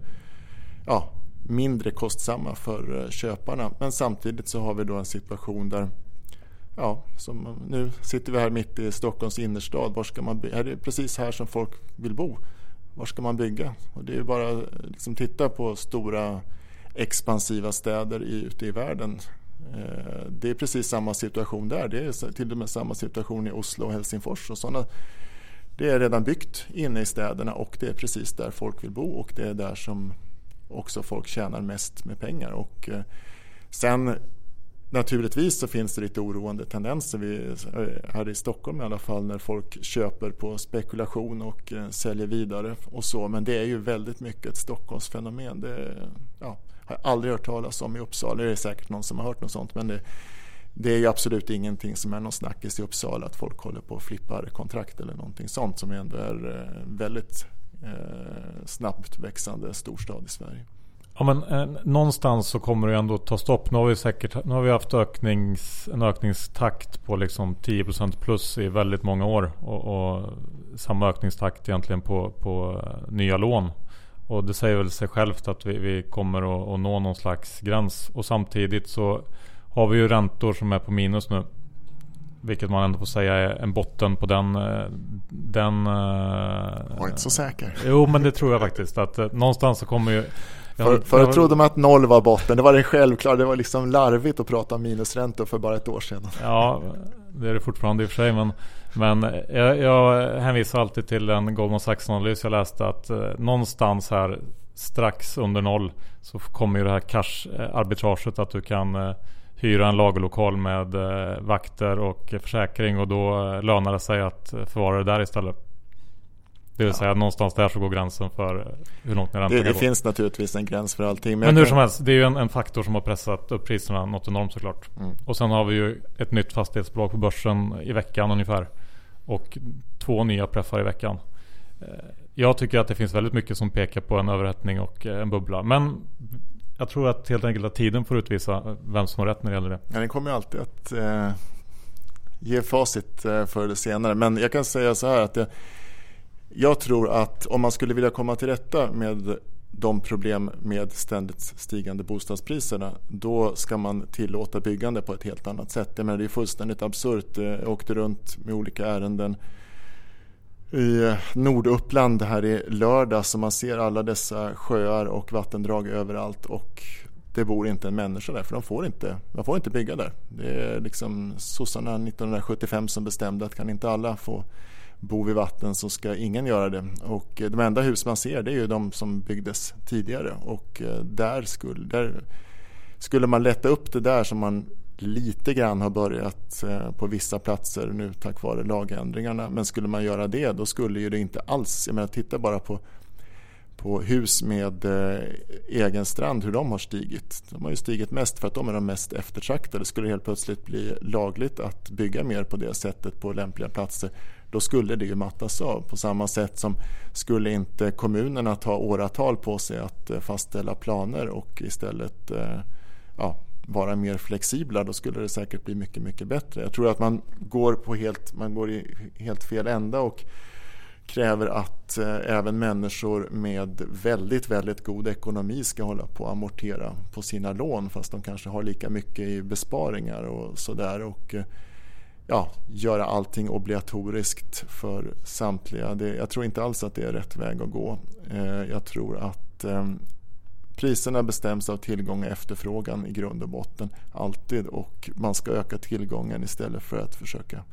ja, mindre kostsamma för eh, köparna. Men samtidigt så har vi då en situation där Ja, som nu sitter vi här mitt i Stockholms innerstad. Var ska man är det precis här som folk vill bo? Var ska man bygga? Och det är bara eh, liksom titta på stora expansiva städer ute i världen. Eh, det är precis samma situation där. Det är till och med samma situation i Oslo och Helsingfors. Och sådana, det är redan byggt inne i städerna och det är precis där folk vill bo och det är där som också folk tjänar mest med pengar. Och eh, sen Naturligtvis så finns det lite oroande tendenser vi, eh, här i Stockholm i alla fall när folk köper på spekulation och eh, säljer vidare och så. Men det är ju väldigt mycket ett Stockholmsfenomen. Det, ja, har jag aldrig hört talas om i Uppsala. Det är säkert någon som har hört något sånt. Men det, det är ju absolut ingenting som är någon snackis i Uppsala att folk håller på och flippar kontrakt eller någonting sånt som ändå är eh, väldigt eh, snabbt växande storstad i Sverige. Ja men eh, någonstans så kommer det ändå ta stopp. Nu har vi säkert nu har vi haft öknings, en ökningstakt på liksom 10% plus i väldigt många år. Och, och samma ökningstakt egentligen på, på eh, nya lån. Och det säger väl sig självt att vi, vi kommer att, att, nå någon slags gräns. Och samtidigt så har vi ju räntor som är på minus nu. Vilket man ändå får säga är en botten på den... Eh, den Var inte så säker. Jo men det tror jag faktiskt. Att eh, någonstans så kommer ju... För, förut trodde man att noll var botten, det var det självklart, det var liksom larvigt att prata om minusräntor för bara ett år sedan. Ja, det är det fortfarande i och för sig men, men jag, jag hänvisar alltid till en Goldman Sachs-analys jag läste att eh, någonstans här strax under noll så kommer ju det här cash-arbitraget att du kan eh, hyra en lagerlokal med eh, vakter och eh, försäkring och då eh, lönar det sig att eh, förvara det där istället. Det vill ja. säga någonstans där så går gränsen för hur långt ner räntan Det, det finns naturligtvis en gräns för allting. Men, men hur kan... som helst, det är ju en, en, faktor som har pressat upp priserna något enormt såklart. Mm. Och sen har vi ju ett nytt fastighetsbolag på börsen i veckan ungefär. Och två nya preffar i veckan. Eh, jag tycker att det finns väldigt mycket som pekar på en överhettning och en bubbla. Men jag tror att helt enkelt att tiden får utvisa vem som har rätt när det gäller det. Ja, den kommer ju alltid att eh, ge facit eh, förr eller senare. Men jag kan säga så här att det, jag tror att om man skulle vilja komma till rätta med de problem med ständigt stigande bostadspriserna då ska man tillåta byggande på ett helt annat sätt. Jag menar, det är fullständigt absurt. Jag åkte runt med olika ärenden i Norduppland här i lördag så man ser alla dessa sjöar och vattendrag överallt och det bor inte en människa där för de får inte, man får inte bygga där. Det är liksom sossarna 1975 som bestämde att kan inte alla få bo vid vatten så ska ingen göra det. Och eh, de enda hus man ser det är ju de som byggdes tidigare och eh, där skulle, där skulle man lätta upp det där som man lite grann har börjat eh, på vissa platser nu tack vare lagändringarna. Men skulle man göra det då skulle ju det inte alls, jag menar titta bara på, på hus med eh, egen strand hur de har stigit. De har ju stigit mest för att de är de mest eftertraktade. Skulle det helt plötsligt bli lagligt att bygga mer på det sättet på lämpliga platser då skulle det ju mattas av. På samma sätt som skulle inte kommunerna ta åratal på sig att eh, fastställa planer och istället eh, ja, vara mer flexibla då skulle det säkert bli mycket, mycket bättre. Jag tror att man går, på helt, man går i helt fel ända och kräver att eh, även människor med väldigt, väldigt god ekonomi ska hålla på att amortera på sina lån fast de kanske har lika mycket i besparingar och sådär. Och ja, göra allting obligatoriskt för samtliga. Det, jag tror inte alls att det är rätt väg att gå. Eh, jag tror att Priserna bestäms av tillgång och efterfrågan i grund och botten alltid och man ska öka tillgången istället för att försöka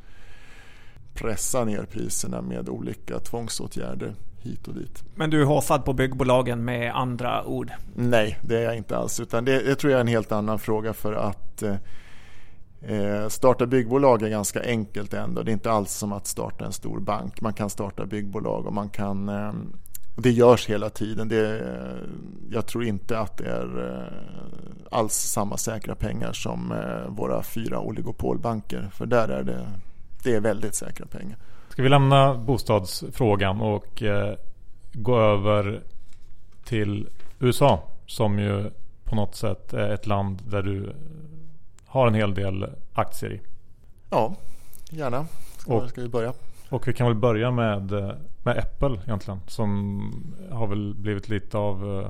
pressa ner priserna med olika tvångsåtgärder hit och dit. Men du är hasad på byggbolagen med andra ord? Nej, det är jag inte alls. Utan det, det tror jag är en helt annan fråga för att eh, starta byggbolag är ganska enkelt ändå. Det är inte alls som att starta en stor bank. Man kan starta byggbolag och man kan eh, det görs hela tiden. Det, eh, jag tror inte att det är eh, alls samma säkra pengar som eh, våra fyra oligopolbanker. För där är det, det är väldigt säkra pengar. Ska vi lämna bostadsfrågan och eh, gå över till USA som ju på något sätt är ett land där du har en hel del aktier i. Ja, gärna. Var ska vi börja? Och vi kan väl börja med, med Apple egentligen. Som har väl blivit lite av uh,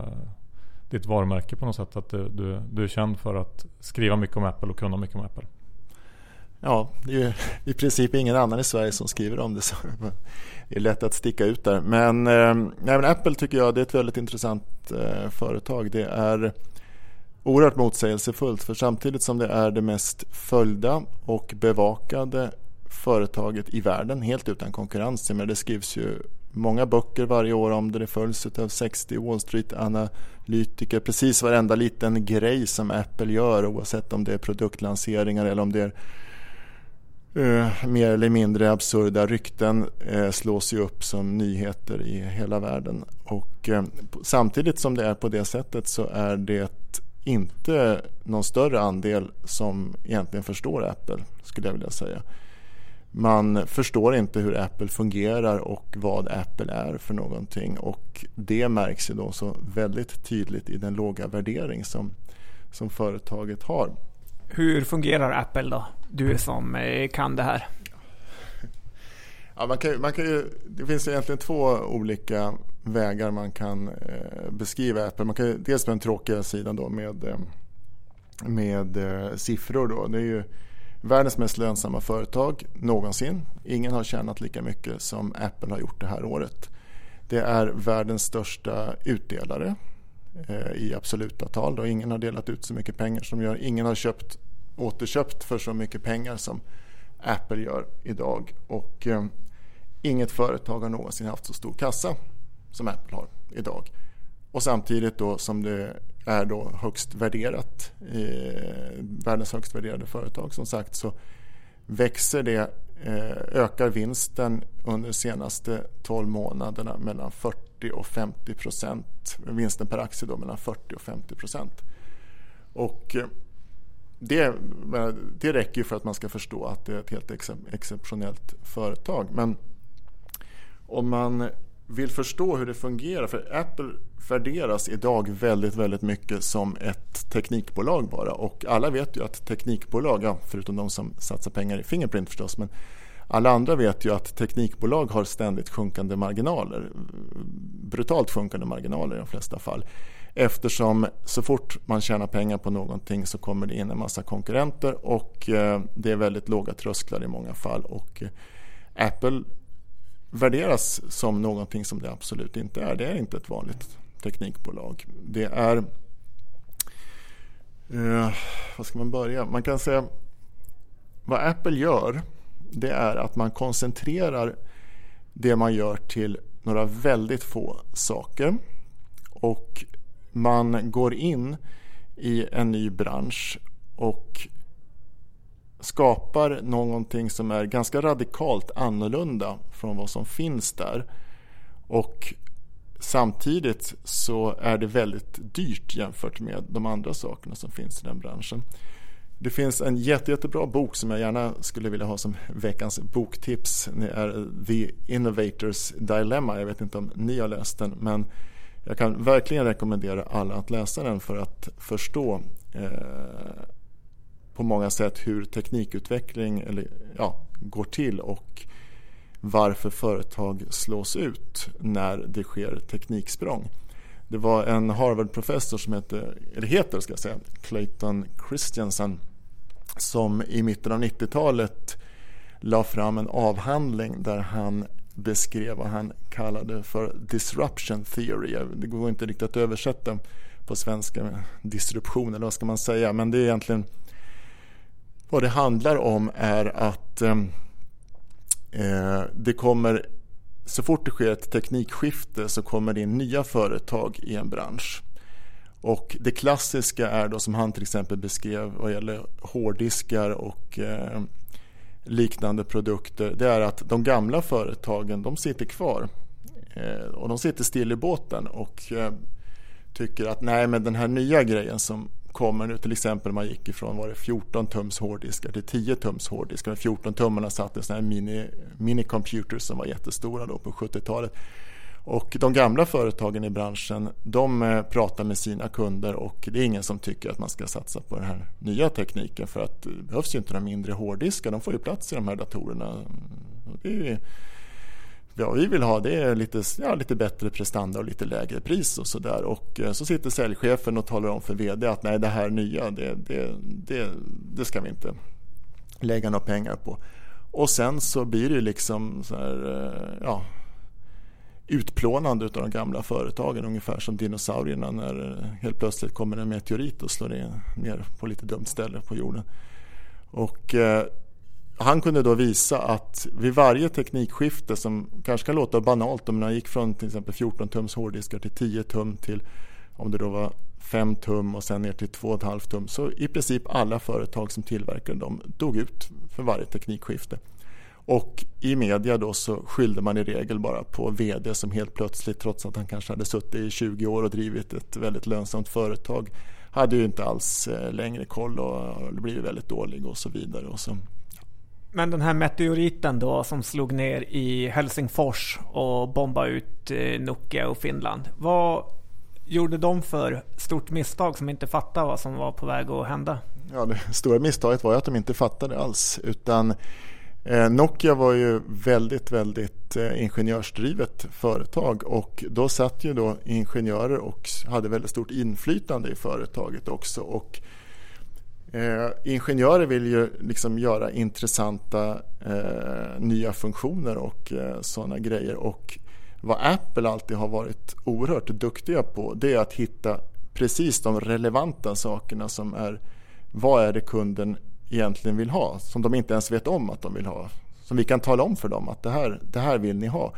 ditt varumärke på något sätt. Att du, du, du är känd för att skriva mycket om Apple och kunna mycket om Apple. Ja, det är ju i princip ingen annan i Sverige som skriver om det. Så det är lätt att sticka ut där. Men, eh, nej, men Apple tycker jag det är ett väldigt intressant eh, företag. Det är oerhört motsägelsefullt. För samtidigt som det är det mest följda och bevakade företaget i världen helt utan konkurrens. Men det skrivs ju många böcker varje år om det. Det följs av 60 Wall Street-analytiker. Precis varenda liten grej som Apple gör oavsett om det är produktlanseringar eller om det är Uh, mer eller mindre absurda rykten uh, slås ju upp som nyheter i hela världen. Och uh, samtidigt som det är på det sättet så är det inte någon större andel som egentligen förstår Apple skulle jag vilja säga. Man förstår inte hur Apple fungerar och vad Apple är för någonting. Och det märks ju då så väldigt tydligt i den låga värdering som, som företaget har. Hur fungerar Apple då? Du som eh, kan det här. Ja, man kan, man kan ju, det finns egentligen två olika vägar man kan eh, beskriva Apple. Man kan dels på den tråkiga sidan då med, eh, med eh, siffror. Då. Det är ju Världens mest lönsamma företag någonsin. Ingen har tjänat lika mycket som Apple har gjort det här året. Det är världens största utdelare. eh, i absoluta tal. Då. Ingen har delat ut så mycket pengar som de gör. Ingen har köpt, återköpt för så mycket pengar som Apple gör idag. Och eh, inget företag har någonsin haft så stor kassa som Apple har idag. Och samtidigt då som det är då högst värderat, eh, världens högst värderade företag som sagt så växer det, eh, ökar vinsten under de senaste 12 månaderna mellan 40 och 50 procent. Vinsten per aktie då mellan 40 och 50 procent. Och eh, det, det räcker ju för att man ska förstå att det är ett helt exceptionellt företag. Men om man vill förstå hur det fungerar, för Apple värderas idag väldigt, väldigt mycket som ett teknikbolag bara och alla vet ju att teknikbolag, ja, förutom de som satsar pengar i Fingerprint förstås, men alla andra vet ju att teknikbolag har ständigt sjunkande marginaler. Brutalt sjunkande marginaler i de flesta fall. Eftersom så fort man tjänar pengar på någonting så kommer det in en massa konkurrenter och eh, det är väldigt låga trösklar i många fall. Och eh, Apple värderas som någonting som det absolut inte är. Det är inte ett vanligt teknikbolag. Det är... Eh, vad ska man börja? Man kan säga vad Apple gör det är att man koncentrerar det man gör till några väldigt få saker. Och man går in i en ny bransch och skapar någonting som är ganska radikalt annorlunda från vad som finns där. Och samtidigt så är det väldigt dyrt jämfört med de andra sakerna som finns i den branschen. Det finns en jätte, jättebra bok som jag gärna skulle vilja ha som veckans boktips. Det är The Innovators Dilemma. Jag vet inte om ni har läst den men jag kan verkligen rekommendera alla att läsa den för att förstå eh, på många sätt hur teknikutveckling eller, ja, går till och varför företag slås ut när det sker tekniksprång. Det var en Harvard-professor som heter, eller heter ska jag säga, Clayton Christensen som i mitten av 90-talet la fram en avhandling där han beskrev vad han kallade för disruption theory. Det går inte riktigt att översätta på svenska, disruption eller vad ska man säga, men det är egentligen vad det handlar om är att eh, eh, det kommer, så fort det sker ett teknikskifte så kommer det in nya företag i en bransch. Och det klassiska är då som han till exempel beskrev vad gäller hårddiskar och eh, liknande produkter. Det är att de gamla företagen de sitter kvar. Eh, och de sitter still i båten och eh, tycker att nej men den här nya grejen som kommer nu till exempel man gick ifrån var det 14 tums hårddiskar till 10 tums hårddiskar. De 14 tummarna satt i sån här mini, minicomputers som var jättestora då på 70-talet. Och de gamla företagen i branschen de eh, pratar med sina kunder och det är ingen som tycker att man ska satsa på den här nya tekniken för att det behövs ju inte några mindre hårddiskar. De får ju plats i de här datorerna. Det är vad vi vill ha det är lite, ja, lite bättre prestanda och lite lägre pris och sådär. Och eh, så sitter säljchefen och talar om för VD att nej det här nya det, det, det, det ska vi inte lägga några pengar på. Och sen så blir det liksom så här, eh, ja utplånande av de gamla företagen ungefär som dinosaurierna när eh, helt plötsligt kommer en meteorit och slår ner på lite dumt ställe på jorden. Och han kunde då visa att vid varje teknikskifte som kanske kan låta banalt om man gick från till exempel 14 tums hårddiskar till 10 tum till om det då var 5 tum och sen ner till 2,5 tum så i princip alla företag som tillverkade dem dog ut för varje teknikskifte. Och i media då så skyllde man i regel bara på VD som helt plötsligt, trots att han kanske hade suttit i 20 år och drivit ett väldigt lönsamt företag, hade ju inte alls eh, längre koll och blivit väldigt dålig och så vidare. Och så. Men den här meteoriten då som slog ner i Helsingfors och bombade ut eh, Nokia och Finland. Vad gjorde de för stort misstag som inte fattade vad som var på väg att hända? Ja, det stora misstaget var ju att de inte fattade alls utan eh, Nokia var ju väldigt, väldigt eh, ingenjörsdrivet företag och då satt ju då ingenjörer och hade väldigt stort inflytande i företaget också. Och eh, ingenjörer vill ju liksom göra intressanta eh, nya funktioner och eh, sådana grejer och vad Apple alltid har varit oerhört duktiga på det är att hitta precis de relevanta sakerna som är vad är det kunden egentligen vill ha som de inte ens vet om att de vill ha. Som vi kan tala om för dem att det här, det här vill ni ha.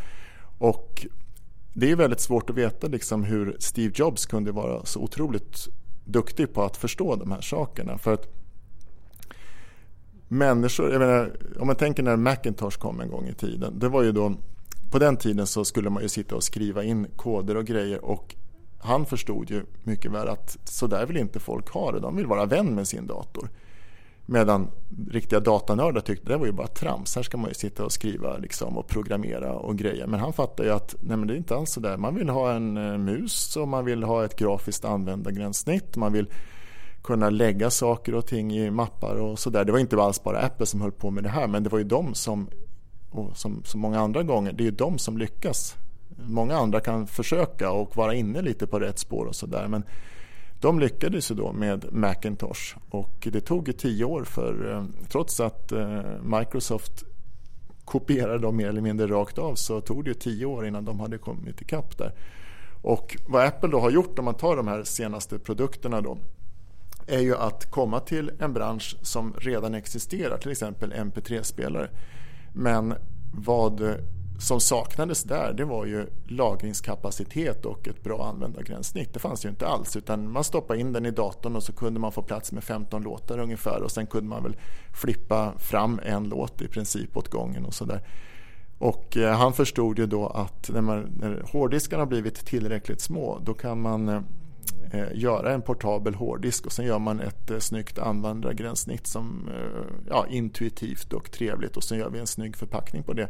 Och det är väldigt svårt att veta liksom hur Steve Jobs kunde vara så otroligt duktig på att förstå de här sakerna. För att människor, jag menar, om man tänker när Macintosh kom en gång i tiden. Det var ju då, på den tiden så skulle man ju sitta och skriva in koder och grejer och han förstod ju mycket väl att så där vill inte folk ha det. De vill vara vän med sin dator. Medan riktiga datanördar tyckte det var ju bara trams. Här ska man ju sitta och skriva liksom, och programmera och grejer. Men han fattar ju att nej, men det är inte alls så där. Man vill ha en eh, mus och man vill ha ett grafiskt användargränssnitt. Man vill kunna lägga saker och ting i mappar och sådär. Det var inte alls bara Apple som höll på med det här men det var ju de som, och som så många andra gånger, det är ju de som lyckas. Många andra kan försöka och vara inne lite på rätt spår och sådär men de lyckades ju då med Macintosh och det tog ju tio år för eh, trots att eh, Microsoft kopierade dem mer eller mindre rakt av så tog det ju tio år innan de hade kommit ikapp där. Och vad Apple då har gjort om man tar de här senaste produkterna då är ju att komma till en bransch som redan existerar, till exempel MP3-spelare. Men vad som saknades där det var ju lagringskapacitet och ett bra användargränssnitt. Det fanns ju inte alls utan man stoppade in den i datorn och så kunde man få plats med 15 låtar ungefär och sen kunde man väl flippa fram en låt i princip åt gången och sådär. Och eh, han förstod ju då att när, man, när hårddiskarna har blivit tillräckligt små då kan man eh, eh, göra en portabel hårddisk och sen gör man ett eh, snyggt användargränssnitt som eh, ja, intuitivt och trevligt och sen gör vi en snygg förpackning på det.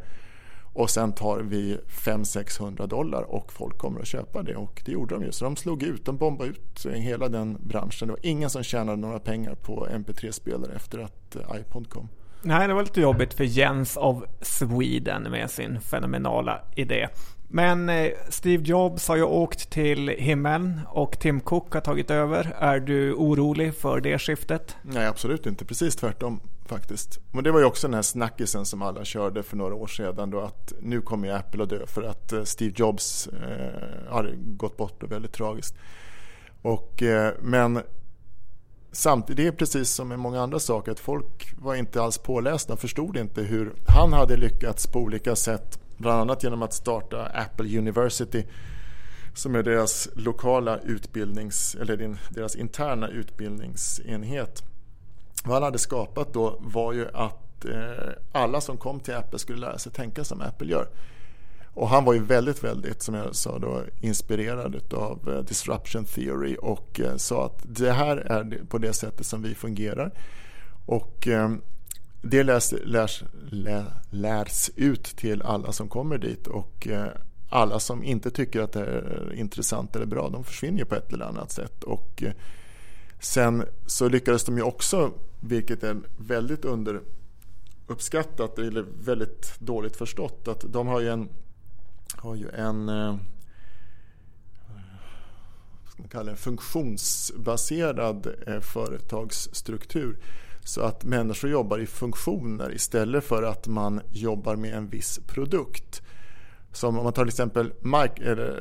Och sen tar vi 500-600 dollar och folk kommer att köpa det och det gjorde de ju. Så de slog ut, de bombade ut hela den branschen. Det var ingen som tjänade några pengar på MP3-spelare efter att eh, iPod kom. Nej, det var lite jobbigt för Jens av Sweden med sin fenomenala idé. Men eh, Steve Jobs har ju åkt till himlen och Tim Cook har tagit över. Är du orolig för det skiftet? Nej, absolut inte. Precis tvärtom faktiskt. Men det var ju också den här snackisen som alla körde för några år sedan då att nu kommer Apple att dö för att eh, Steve Jobs eh, har gått bort och väldigt tragiskt. Och, eh, men samtidigt, det är precis som med många andra saker att folk var inte alls pålästa, förstod inte hur han hade lyckats på olika sätt Bland annat genom att starta Apple University som är deras lokala utbildnings eller deras interna utbildningsenhet. Vad han hade skapat då var ju att eh, alla som kom till Apple skulle lära sig tänka som Apple gör. Och han var ju väldigt, väldigt, som jag sa då, inspirerad av eh, disruption theory och eh, sa att det här är på det sättet som vi fungerar. Och eh, det lärs, lärs, lärs ut till alla som kommer dit och eh, alla som inte tycker att det är intressant eller bra de försvinner ju på ett eller annat sätt. Och eh, sen så lyckades de ju också, vilket är väldigt underuppskattat eller väldigt dåligt förstått, att de har ju en, har ju en eh, ska man kalla det, funktionsbaserad eh, företagsstruktur så att människor jobbar i funktioner istället för att man jobbar med en viss produkt. Som om man tar till exempel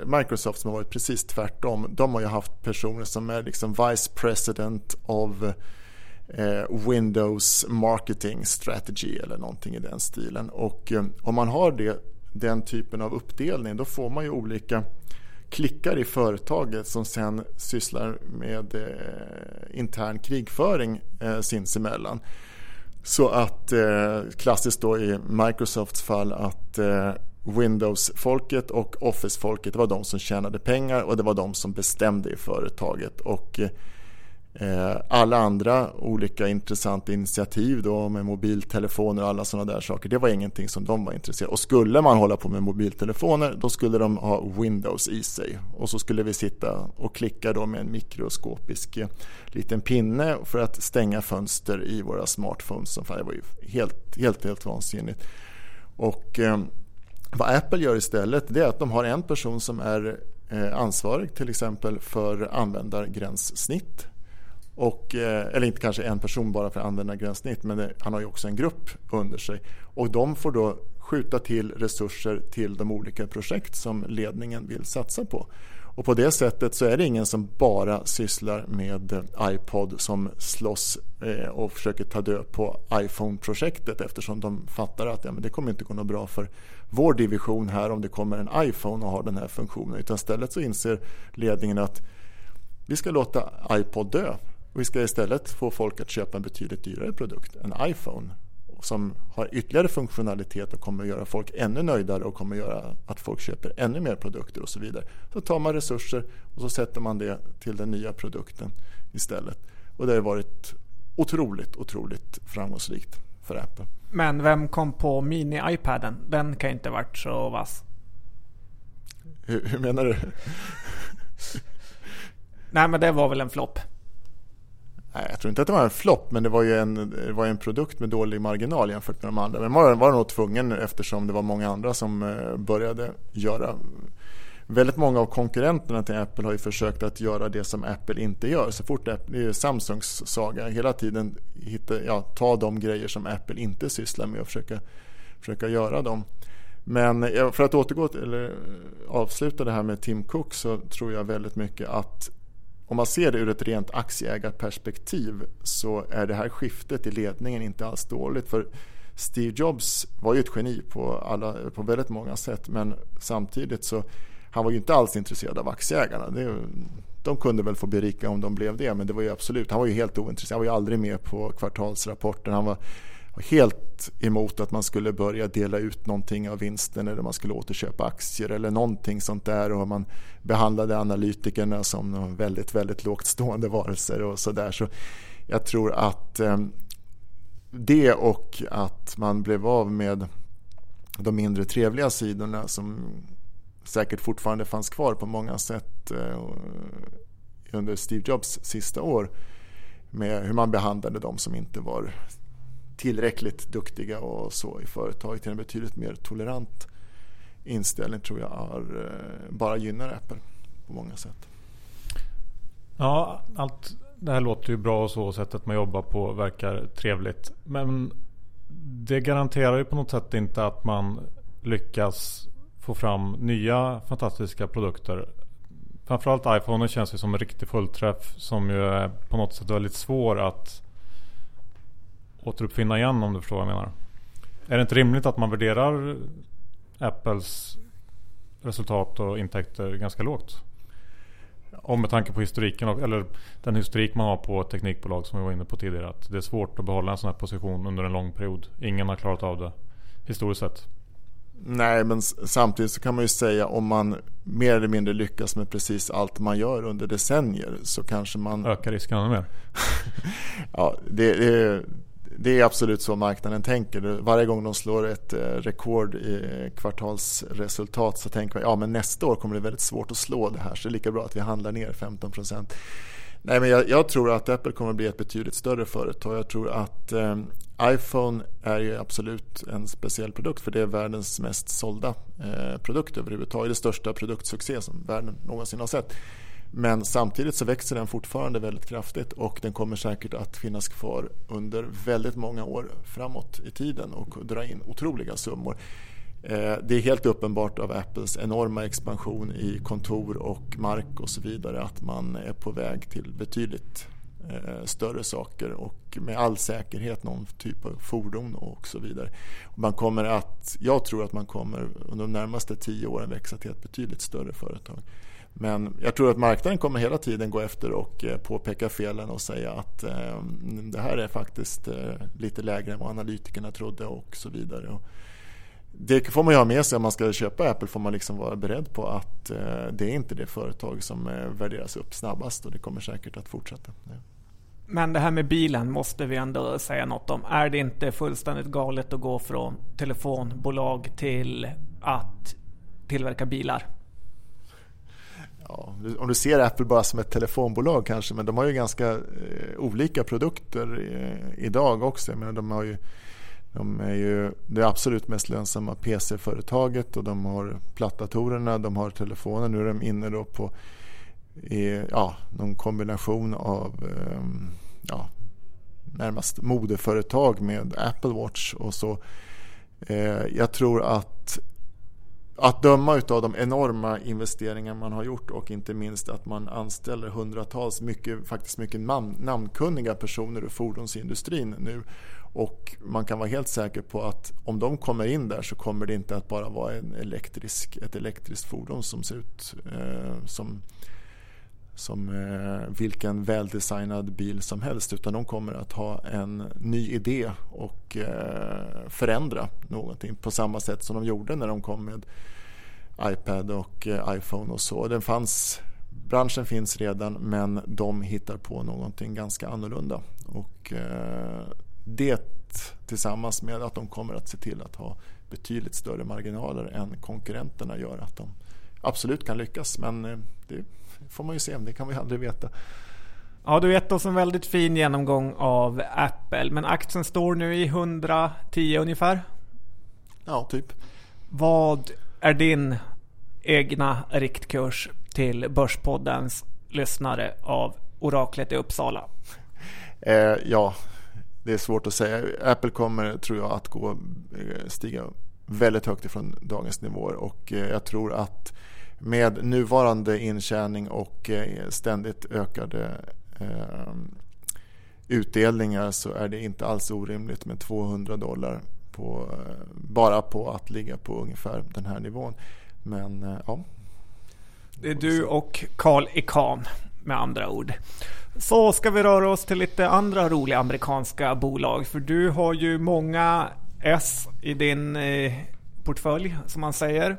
Microsoft som har varit precis tvärtom. De har ju haft personer som är liksom Vice President of Eh, Windows Marketing Strategy eller någonting i den stilen. Och eh, om man har det, den typen av uppdelning då får man ju olika klickar i företaget som sen sysslar med eh, intern krigföring eh, sinsemellan. Så att eh, klassiskt då i Microsofts fall att eh, Windows-folket och Office-folket var de som tjänade pengar och det var de som bestämde i företaget. Och eh, Eh, alla andra olika intressanta initiativ då med mobiltelefoner och alla sådana där saker, det var ingenting som de var intresserade av. Och skulle man hålla på med mobiltelefoner, då skulle de ha Windows i sig. Och så skulle vi sitta och klicka då med en mikroskopisk eh, liten pinne för att stänga fönster i våra smartphones. Det var ju helt, helt, helt vansinnigt. Och eh, vad Apple gör istället, det är att de har en person som är eh, ansvarig till exempel för användargränssnitt och, eh, eller inte kanske en person bara för att använda gränssnitt men det, han har ju också en grupp under sig. Och de får då skjuta till resurser till de olika projekt som ledningen vill satsa på. Och på det sättet så är det ingen som bara sysslar med eh, iPod som slåss eh, och försöker ta död på iPhone-projektet eftersom de fattar att ja, men det kommer inte gå något bra för vår division här om det kommer en iPhone och har den här funktionen. Utan istället så inser ledningen att vi ska låta iPod dö vi ska istället få folk att köpa en betydligt dyrare produkt, en iPhone som har ytterligare funktionalitet och kommer att göra folk ännu nöjdare och kommer att göra att folk köper ännu mer produkter och så vidare. Så tar man resurser och så sätter man det till den nya produkten istället. Och det har varit otroligt, otroligt framgångsrikt för Apple. Men vem kom på mini-iPaden? Den kan inte varit så vass. Hur, hur menar du? Nej men det var väl en flopp. Nej, jag tror inte att det var en flopp, men det var ju en, det var en produkt med dålig marginal jämfört med de andra. Men man var nog tvungen eftersom det var många andra som eh, började göra Väldigt många av konkurrenterna till Apple har ju försökt att göra det som Apple inte gör. Så fort Apple, det är Samsungs saga, hela tiden hitta, ja, ta de grejer som Apple inte sysslar med och försöka, försöka göra dem. Men för att återgå till, eller avsluta det här med Tim Cook så tror jag väldigt mycket att om man ser det ur ett rent aktieägarperspektiv så är det här skiftet i ledningen inte alls dåligt. För Steve Jobs var ju ett geni på, alla, på väldigt många sätt men samtidigt så han var ju inte alls intresserad av aktieägarna. Det, de kunde väl få bli rika om de blev det men det var ju absolut, han var ju helt ointresserad. Han var ju aldrig med på kvartalsrapporten. Han var helt emot att man skulle börja dela ut någonting av vinsten eller man skulle återköpa aktier eller någonting sånt där och man behandlade analytikerna som väldigt, väldigt lågt stående varelser och sådär. Så jag tror att eh, det och att man blev av med de mindre trevliga sidorna som säkert fortfarande fanns kvar på många sätt eh, under Steve Jobs sista år med hur man behandlade de som inte var tillräckligt duktiga och så i företaget till en betydligt mer tolerant inställning tror jag är, eh, bara gynnar Apple på många sätt. Ja, allt det här låter ju bra och så. Sättet man jobbar på verkar trevligt. Men det garanterar ju på något sätt inte att man lyckas få fram nya fantastiska produkter. Framförallt iPhone känns ju som en riktig fullträff som ju är på något sätt väldigt svår att återuppfinna igen om du förstår vad jag menar. Är det inte rimligt att man värderar Apples resultat och intäkter ganska lågt? Om med tanke på historiken, eller den historik man har på teknikbolag som vi var inne på tidigare. Att det är svårt att behålla en sån här position under en lång period. Ingen har klarat av det historiskt sett. Nej, men samtidigt så kan man ju säga om man mer eller mindre lyckas med precis allt man gör under decennier så kanske man... Ökar risken ännu mer? ja, det, det, det är absolut så marknaden tänker. Varje gång de slår ett eh, rekord i kvartalsresultat så tänker man ja men nästa år kommer det väldigt svårt att slå det här så det är lika bra att vi handlar ner 15 Nej, men jag, jag, tror att Apple kommer att bli ett betydligt större företag. Jag tror att eh, iPhone är ju absolut en speciell produkt för det är världens mest sålda eh, produkt överhuvudtaget. Det största produktsuccé som världen någonsin har sett. Men samtidigt så växer den fortfarande väldigt kraftigt och den kommer säkert att finnas kvar under väldigt många år framåt i tiden och dra in otroliga summor. Eh, det är helt uppenbart av Apples enorma expansion i kontor och mark och så vidare att man är på väg till betydligt eh, större saker och med all säkerhet någon typ av fordon och så vidare. Man kommer att, jag tror att man kommer under de närmaste tio åren växa till ett betydligt större företag. Men jag tror att marknaden kommer hela tiden gå efter och eh, påpeka felen och säga att eh, det här är faktiskt eh, lite lägre än vad analytikerna trodde och så vidare. det får man ju ha med sig om man ska köpa Apple får man liksom vara beredd på att det är inte det företag som värderas upp snabbast och det kommer säkert att fortsätta. Men det här med bilen måste vi ändå säga något om. Är det inte fullständigt galet att gå från telefonbolag till att tillverka bilar? Ja, om du ser Apple bara som ett telefonbolag kanske, men de har ju ganska eh, olika produkter eh, idag också. Jag menar, de, har ju, de är ju det absolut mest lönsamma PC-företaget och de har plattdatorerna, de har telefoner. Nu är de inne då på eh, ja, någon kombination av eh, ja, närmast modeföretag med Apple Watch och så Eh, jag tror att att döma av de enorma investeringar man har gjort och inte minst att man anställer hundratals, mycket, faktiskt mycket namn, namnkunniga personer ur fordonsindustrin nu. Och man kan vara helt säker på att om de kommer in där så kommer det inte att bara vara en elektrisk, ett elektriskt fordon som ser ut eh, som, som eh, vilken väldesignad bil som helst utan de kommer att ha en ny idé och eh, förändra någonting på samma sätt som de gjorde när de kom med iPad och eh, iPhone och så. Den fanns, branschen finns redan men de hittar på någonting ganska annorlunda. Och det tillsammans med att de kommer att se till att ha betydligt större marginaler än konkurrenterna gör att de absolut kan lyckas. Men det får man ju se, det kan vi aldrig veta. Ja, du gett oss en väldigt fin genomgång av Apple, men aktien står nu i 110 ungefär? Ja, typ. Vad är din egna riktkurs till Börspoddens lyssnare av Oraklet i Uppsala? Eh, ja, det är svårt att säga. Apple kommer, tror jag, att gå, eh, stiga väldigt högt ifrån dagens nivåer och eh, jag tror att med nuvarande intjäning och eh, ständigt ökade eh, utdelningar så är det inte alls orimligt med 200 dollar på, eh, bara på att ligga på ungefär den här nivån. Men ja. Det är du och Carl Icahn med andra ord. Så ska vi röra oss till lite andra roliga amerikanska bolag. För du har ju många S i din portfölj som man säger.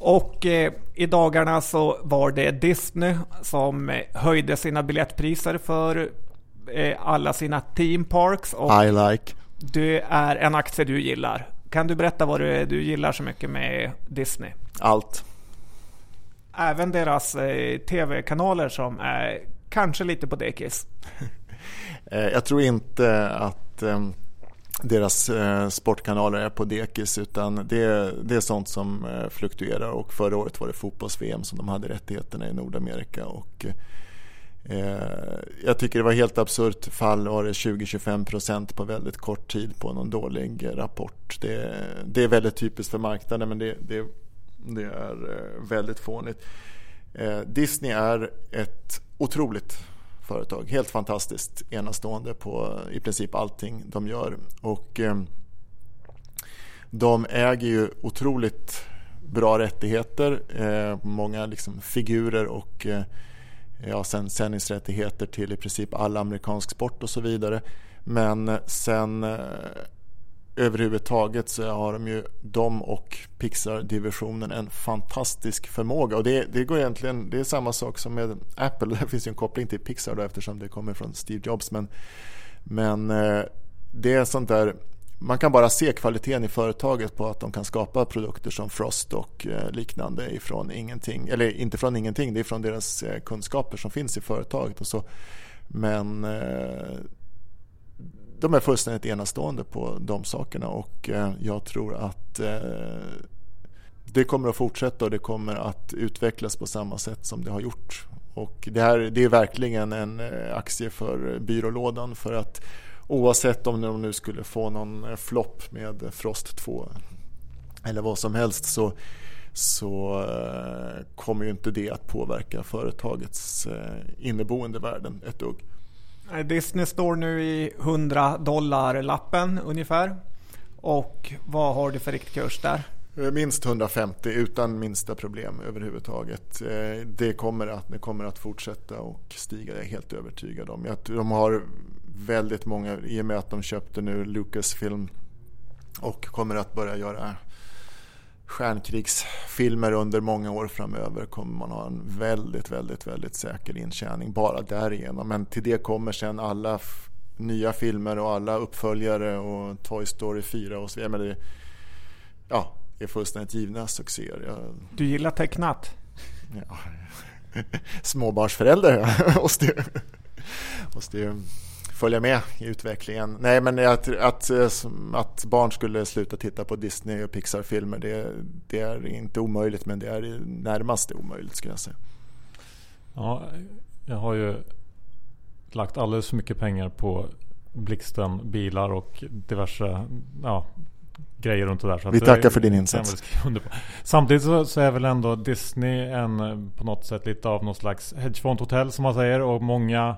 Och eh, i dagarna så var det Disney som eh, höjde sina biljettpriser för eh, alla sina theme parks. Och I like. Det är en aktie du gillar. Kan du berätta vad du, du gillar så mycket med Disney? Allt. Även deras eh, tv-kanaler som är kanske lite på dekis. Jag tror inte att ehm, deras eh, sportkanaler är på dekis utan det, det är sånt som eh, fluktuerar och förra året var det fotbolls-VM som de hade rättigheterna i Nordamerika och eh, jag tycker det var helt absurt fall var det 20-25% på väldigt kort tid på någon dålig rapport. Det, det är väldigt typiskt för marknaden men det, det, det är eh, väldigt fånigt. Eh, Disney är ett otroligt företag. Helt fantastiskt enastående på i princip allting de gör. Och eh, de äger ju otroligt bra rättigheter, eh, många liksom figurer och eh, ja, sen sändningsrättigheter till i princip all amerikansk sport och så vidare. Men eh, sen eh, överhuvudtaget så har de ju de och Pixar-divisionen en fantastisk förmåga. Och det, det går egentligen, det är samma sak som med Apple. Det finns ju en koppling till Pixar då, eftersom det kommer från Steve Jobs. Men, men eh, det är sånt där, man kan bara se kvaliteten i företaget på att de kan skapa produkter som Frost och eh, liknande ifrån ingenting. Eller inte från ingenting, det är från deras eh, kunskaper som finns i företaget. Och så. Men de är fullständigt enastående på de sakerna och eh, jag tror att eh, det kommer att fortsätta och det kommer att utvecklas på samma sätt som det har gjort. Och det, här, det är verkligen en eh, aktie för byrålådan för att oavsett om de nu skulle få någon flopp med Frost 2 eller vad som helst så, så kommer ju inte det att påverka företagets inneboende värden ett dugg. Eh, Disney står nu i 100 dollar lappen ungefär. Och vad har du för riktkurs där? Eh, minst 150 utan minsta problem överhuvudtaget. Eh, det kommer att, det kommer att fortsätta och stiga, jag är helt övertygad om. De har väldigt många, i och med att de köpte nu Lucasfilm och kommer att börja göra stjärnkrigsfilmer under många år framöver kommer man ha en väldigt, väldigt, väldigt säker intjäning bara därigenom. Men till det kommer sen alla nya filmer och alla uppföljare och Toy Story 4 och så vidare. Ja, det är fullständigt givna succéer. Jag... Du gillar tecknat? Ja. Småbarnsförälder måste, måste följa med i utvecklingen. Nej, men att, att, att barn skulle sluta titta på Disney och Pixar-filmer det, det, är inte omöjligt men det är närmast omöjligt skulle jag säga. Ja, jag har ju lagt alldeles för mycket pengar på Blixten, bilar och diverse ja, grejer runt det där. Så Vi tackar för din insats. Samtidigt så, så, är väl ändå Disney en på något sätt lite av något slags hedgefondhotell som man säger. Och många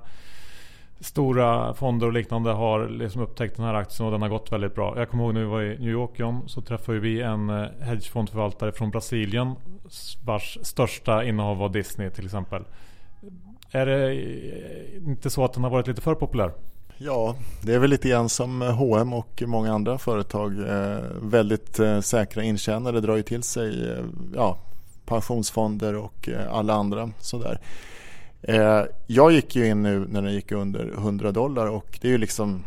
stora fonder och liknande har liksom upptäckt den här aktien och den har gått väldigt bra. Jag kommer ihåg när vi var i New York John, så träffade vi en eh, hedgefondförvaltare från Brasilien vars största innehav var Disney till exempel. Är det eh, inte så att den har varit lite för populär? Ja, det är väl lite grann som H&M och många andra företag. Eh, väldigt eh, säkra intjänare drar ju till sig eh, ja, pensionsfonder och eh, alla andra sådär. Eh, jag gick ju in nu när den gick under 100 dollar och det är ju liksom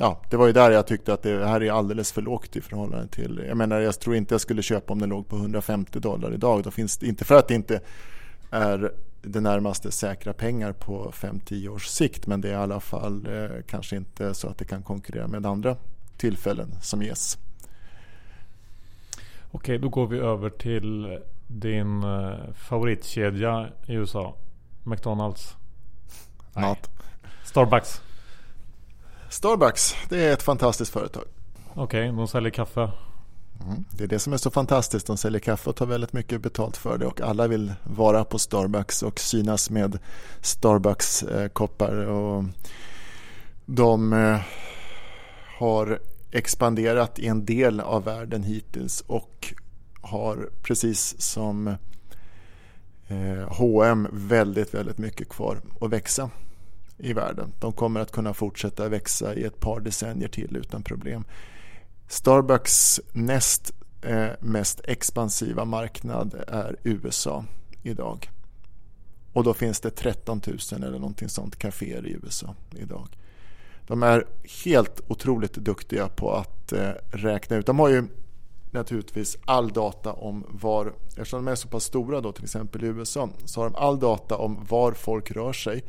Ja, det var ju där jag tyckte att det här är alldeles för lågt i förhållande till... Jag menar, jag tror inte jag skulle köpa om den låg på 150 dollar idag. Då finns det, inte för att det inte är det närmaste säkra pengar på 5-10 års sikt men det är i alla fall eh, kanske inte så att det kan konkurrera med andra tillfällen som ges. Okej, då går vi över till din eh, favoritkedja i USA. McDonalds. Mat. Starbucks. Starbucks, det är ett fantastiskt företag. Okej, okay, de säljer kaffe. Mm. Det är det som är så fantastiskt. De säljer kaffe och tar väldigt mycket betalt för det och alla vill vara på Starbucks och synas med Starbucks-koppar. Och de eh, har expanderat i en del av världen hittills och har precis som H&M väldigt, väldigt mycket kvar att växa i världen. De kommer att kunna fortsätta växa i ett par decennier till utan problem. Starbucks näst eh, mest expansiva marknad är USA idag. Och då finns det 13 000 eller någonting sånt kaféer i USA idag. De är helt otroligt duktiga på att eh, räkna ut. De har ju naturligtvis all data om var, eftersom de är så pass stora då till exempel i USA, så har de all data om var folk rör sig,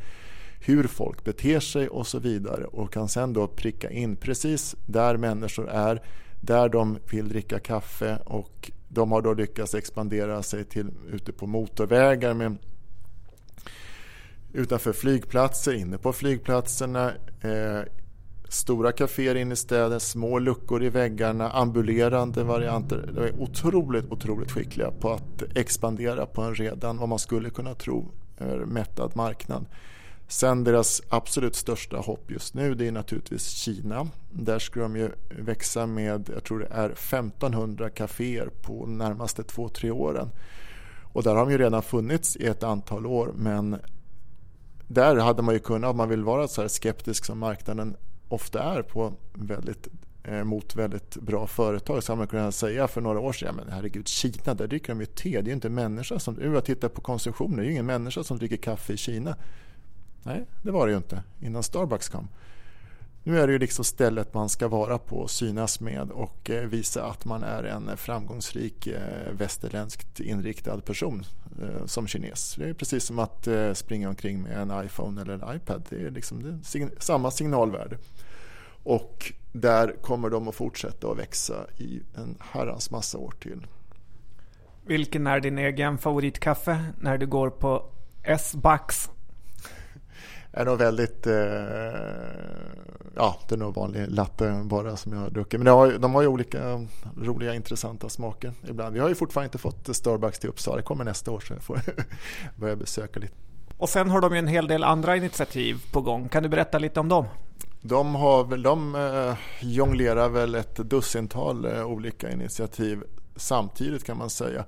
hur folk beter sig och så vidare och kan sen då pricka in precis där människor är, där de vill dricka kaffe och de har då lyckats expandera sig till ute på motorvägar med utanför flygplatser, inne på flygplatserna, eh, Stora kaféer inne i städer, små luckor i väggarna, ambulerande varianter. De är otroligt, otroligt skickliga på att expandera på en redan, vad man skulle kunna tro, eh, mättad marknad. Sen deras absolut största hopp just nu det är naturligtvis Kina. Där ska de ju växa med, jag tror det är 1500 kaféer på de närmaste två, tre åren. Och där har de ju redan funnits i ett antal år men där hade man ju kunnat, om man vill vara så här skeptisk som marknaden ofta är på väldigt, eh, mot väldigt bra företag. Så hade man kunnat säga för några år sedan, men herregud Kina, där dricker de ju te. Det är ju inte människa som, nu jag tittar på konsumtionen, det är ju ingen människa som dricker kaffe i Kina. Nej, det var det ju inte innan Starbucks kom. Nu är det ju liksom stället man ska vara på och synas med och eh, visa att man är en framgångsrik eh, västerländskt inriktad person eh, som kines. Det är precis som att springa omkring med en iPhone eller en iPad. Det är liksom samma signalvärde. Och där kommer de att fortsätta att växa i en herrans massa år till. Vilken är din egen favoritkaffe när du går på S-Bucks? Är nog väldigt, eh, ja det är nog vanlig latte bara som jag druckit. Men har, de har ju olika roliga intressanta smaker ibland. Vi har ju fortfarande inte fått Starbucks till Uppsala, det kommer nästa år så jag får börja besöka lite. Och sen har de ju en hel del andra initiativ på gång. Kan du berätta lite om dem? De, har väl, de eh, jonglerar väl ett dussintal eh, olika initiativ samtidigt kan man säga.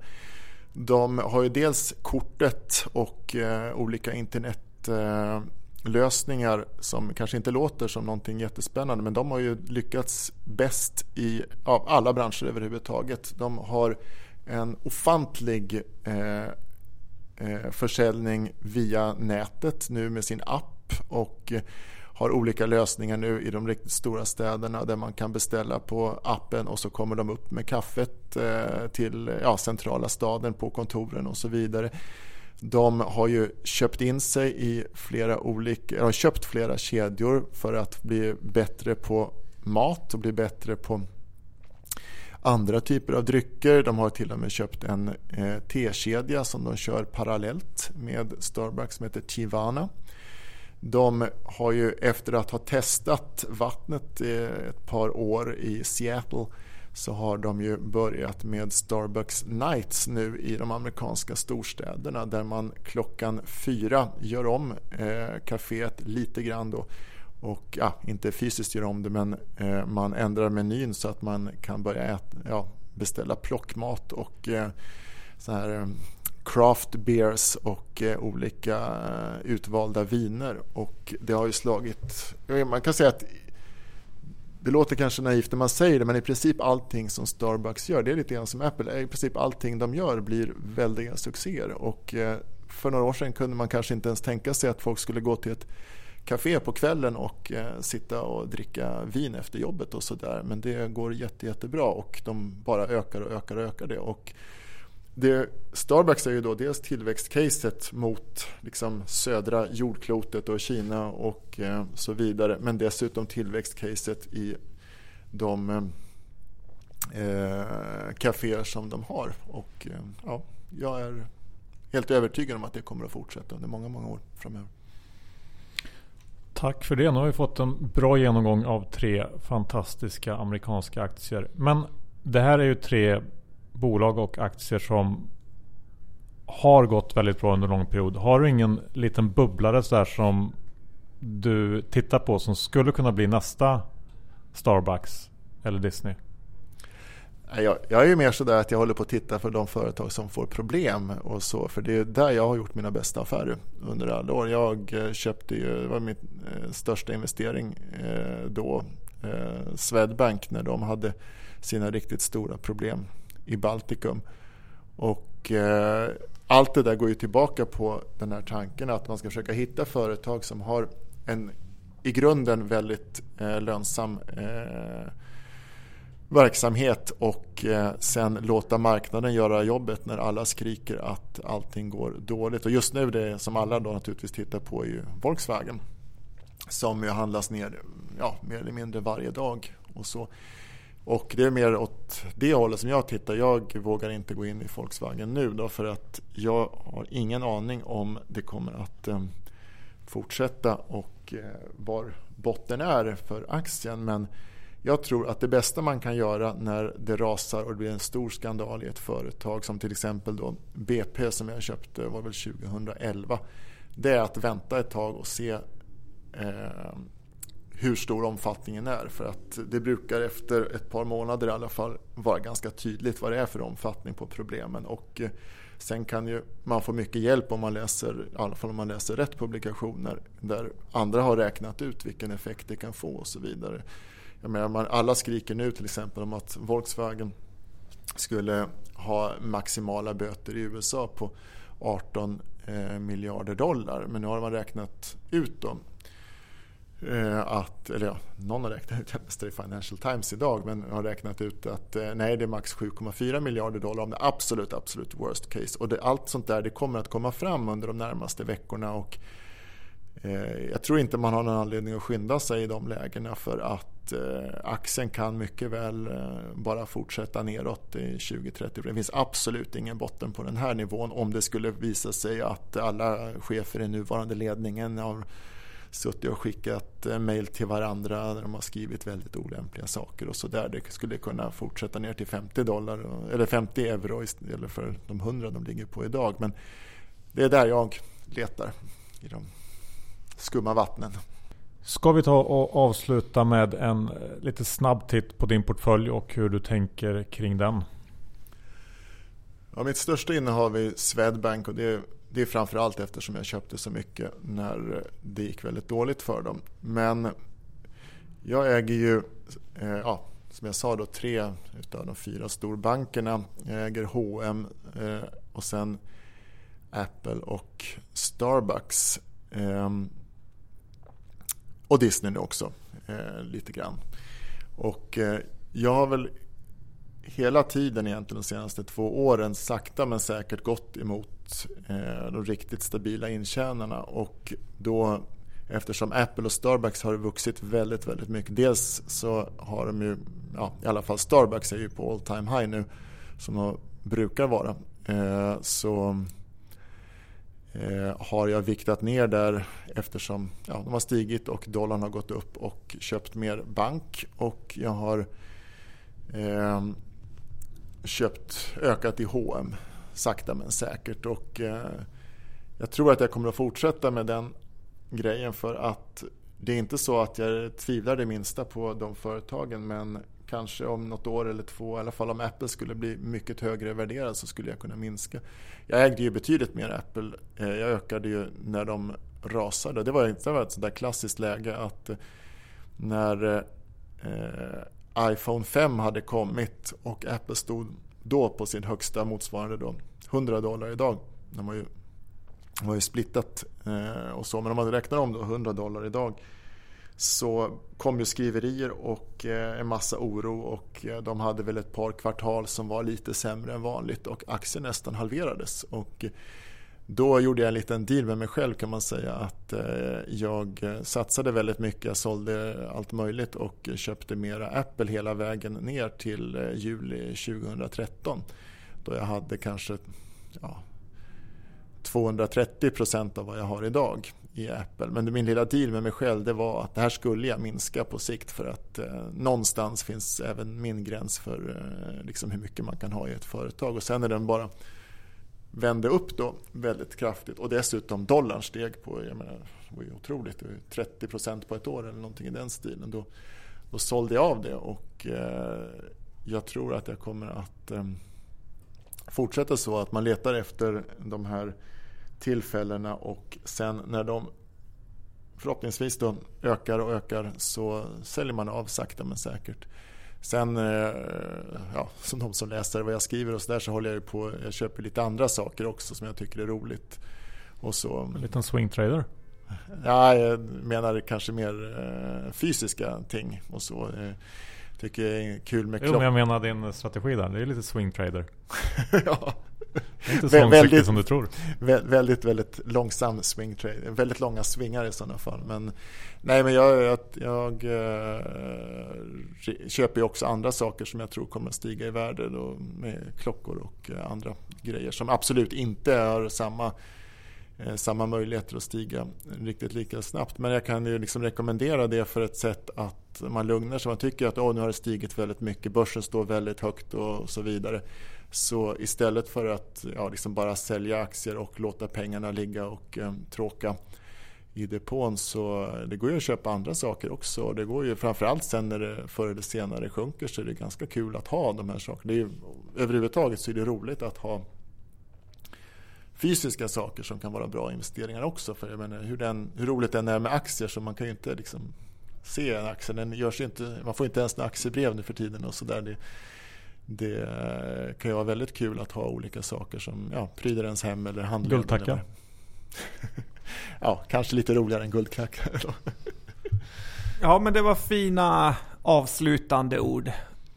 De har ju dels kortet och eh, olika internet eh, lösningar som kanske inte låter som någonting jättespännande men de har ju lyckats bäst i av alla branscher överhuvudtaget. De har en ofantlig eh, eh, försäljning via nätet nu med sin app och har olika lösningar nu i de riktigt stora städerna där man kan beställa på appen och så kommer de upp med kaffet eh, till ja, centrala staden på kontoren och så vidare. De har ju köpt in sig i flera olika, har köpt flera kedjor för att bli bättre på mat och bli bättre på andra typer av drycker. De har till och med köpt en eh, tekedja som de kör parallellt med Starbucks som heter Tivana. De har ju efter att ha testat vattnet eh, ett par år i Seattle så har de ju börjat med Starbucks Nights nu i de amerikanska storstäderna där man klockan fyra gör om eh, kaféet lite grann då. Och ja, inte fysiskt gör om det men eh, man ändrar menyn så att man kan börja äta, ja, beställa plockmat och eh, så här eh, craft beers och eh, olika eh, utvalda viner. Och det har ju slagit, man kan säga att det låter kanske naivt när man säger det men i princip allting som Starbucks gör, det är lite grann som Apple, i princip allting de gör blir väldiga succéer och eh, för några år sedan kunde man kanske inte ens tänka sig att folk skulle gå till ett café på kvällen och eh, sitta och dricka vin efter jobbet och sådär. Men det går jätte, jättebra och de bara ökar och ökar och ökar det. Och det, Starbucks är ju då dels tillväxtcaset mot liksom södra jordklotet och Kina och eh, så vidare. Men dessutom tillväxtcaset i de eh, kaféer som de har. Och eh, ja, jag är helt övertygad om att det kommer att fortsätta under många, många år framöver. Tack för det. Nu har vi fått en bra genomgång av tre fantastiska amerikanska aktier. Men det här är ju tre bolag och aktier som har gått väldigt bra under en lång period. Har du ingen liten bubblare så som du tittar på som skulle kunna bli nästa Starbucks eller Disney? Jag, jag är ju mer sådär att jag håller på att titta för de företag som får problem och så. För det är där jag har gjort mina bästa affärer under alla år. Jag eh, köpte ju, det var min eh, största investering eh, då, Swedbank när de hade sina riktigt stora problem i Baltikum. Och eh, allt det där går ju tillbaka på den här tanken att man ska försöka hitta företag som har en i grunden väldigt eh, lönsam eh, verksamhet och eh, sen låta marknaden göra jobbet när alla skriker att allting går dåligt. Och just nu det som alla då naturligtvis tittar på är ju Volkswagen som ju handlas ner ja, mer eller mindre varje dag. Och, så och det är mer åt det hållet som jag tittar. Jag vågar inte gå in i Volkswagen nu då för att jag har ingen aning om det kommer att eh, fortsätta och eh, var botten är för aktien. Men jag tror att det bästa man kan göra när det rasar och det blir en stor skandal i ett företag som till exempel då BP som jag köpte var väl 2011. Det är att vänta ett tag och se eh, hur stor omfattningen är. För att det brukar efter ett par månader i alla fall vara ganska tydligt vad det är för omfattning på problemen. Och eh, sen kan ju man få mycket hjälp om man läser, i alla fall om man läser rätt publikationer där andra har räknat ut vilken effekt det kan få och så vidare. Jag menar, alla skriker nu till exempel om att Volkswagen skulle ha maximala böter i USA på 18 eh, miljarder dollar. Men nu har man räknat ut dem. Eh, att, eller ja, någon har räknat ut, det i Financial Times idag, men har räknat ut att eh, nej, det är max 7,4 miljarder dollar om det absolut, absolut worst case. Och det, allt sånt där det kommer att komma fram under de närmaste veckorna. och Eh, jag tror inte man har någon anledning att skynda sig i de lägena för att eh, aktien kan mycket väl eh, bara fortsätta neråt i 2030. Det finns absolut ingen botten på den här nivån om det skulle visa sig att alla chefer i nuvarande ledningen har suttit och skickat mejl till varandra där de har skrivit väldigt olämpliga saker och så där. Det skulle kunna fortsätta ner till 50 dollar eller 50 euro istället för de 100 de ligger på idag. Men det är där jag letar i dem skumma vattnen. Ska vi ta och avsluta med en eh, lite snabb titt på din portfölj och hur du tänker kring den? Ja, mitt största innehav är Swedbank och det, det är framförallt eftersom jag köpte så mycket när det gick väldigt dåligt för dem. Men jag äger ju, eh, ja, som jag sa, då, tre av de fyra storbankerna. Jag äger H&M eh, och sen Apple och Starbucks. Eh, och Disney nu också, eh, lite grann. Och eh, jag har väl hela tiden egentligen de senaste två åren sakta men säkert gått emot eh, de riktigt stabila intjänarna. Och då eftersom Apple och Starbucks har vuxit väldigt, väldigt mycket. Dels så har de ju, ja, i alla fall Starbucks är ju på all time high nu som de brukar vara. Eh, så eh, har jag viktat ner där eftersom ja, de har stigit och dollarn har gått upp och köpt mer bank och jag har eh, köpt, ökat i H&M sakta men säkert och eh, jag tror att jag kommer att fortsätta med den grejen för att det är inte så att jag tvivlar det minsta på de företagen men kanske om något år eller två, i alla fall om Apple skulle bli mycket högre värderad så skulle jag kunna minska. Jag ägde ju betydligt mer Apple. Eh, jag ökade ju när de rasade. Det var, inte ett sådär klassiskt läge att eh, när iPhone 5 hade kommit och Apple stod då på sin högsta motsvarande då 100 dollar idag. De var ju, de har ju splittat eh, och så men om man räknar om då 100 dollar idag så kom ju skriverier och eh, en massa oro och eh, de hade väl ett par kvartal som var lite sämre än vanligt och aktien nästan halverades. Och då gjorde jag en liten deal med mig själv kan man säga att eh, jag satsade väldigt mycket, jag sålde allt möjligt och köpte mera Apple hela vägen ner till eh, juli 2013 då jag hade kanske ja, 230 procent av vad jag har idag i Apple. Men min lilla deal med mig själv det var att det här skulle jag minska på sikt för att eh, någonstans finns även min gräns för eh, liksom hur mycket man kan ha i ett företag. Och sen är den bara vände upp då väldigt kraftigt och dessutom dollarn steg på, jag menar, det var ju otroligt, 30 procent på ett år eller någonting i den stilen. Då, då sålde jag av det och eh, jag tror att jag kommer att eh, fortsätta så att man letar efter de här tillfällena och sen när de förhoppningsvis då ökar och ökar så säljer man av sakta men säkert. Sen, eh, ja, som de som läser vad jag skriver och så där så håller jag på, jag köper lite andra saker också som jag tycker är roligt. Och så, en liten swingtrader? Ja, jag menar kanske mer eh, fysiska ting och så. Eh, tycker jag är kul med klockor. Jo, men jag menar din strategi där. Det är lite swingtrader. ja. Det är inte så väldigt, som du tror. Väldigt, väldigt långsam swing trade. Väldigt långa svingar i sådana fall. Men, nej, men jag, jag, jag äh, köper ju också andra saker som jag tror kommer att stiga i värde. Då, med klockor och äh, andra grejer som absolut inte har samma Eh, samma möjligheter att stiga riktigt lika snabbt. Men jag kan ju liksom rekommendera det för ett sätt att man lugnar sig. Man tycker att oh, nu har det stigit väldigt mycket, börsen står väldigt högt och så vidare. Så istället för att ja, liksom bara sälja aktier och låta pengarna ligga och eh, tråka i depån så det går ju att köpa andra saker också. Det går ju framförallt sen när det förr eller senare sjunker så är det ganska kul att ha de här sakerna. Det är, överhuvudtaget så är det roligt att ha fysiska saker som kan vara bra investeringar också. För jag menar, hur, den, hur roligt det än är med aktier så man kan ju inte liksom se en aktie. Den görs inte, man får inte ens en aktiebrev nu för tiden och sådär det kan ju vara väldigt kul att ha olika saker som ja, pryder ens hem eller handlar. Guldtackar? ja, kanske lite roligare än guldtackar. ja, men det var fina avslutande ord.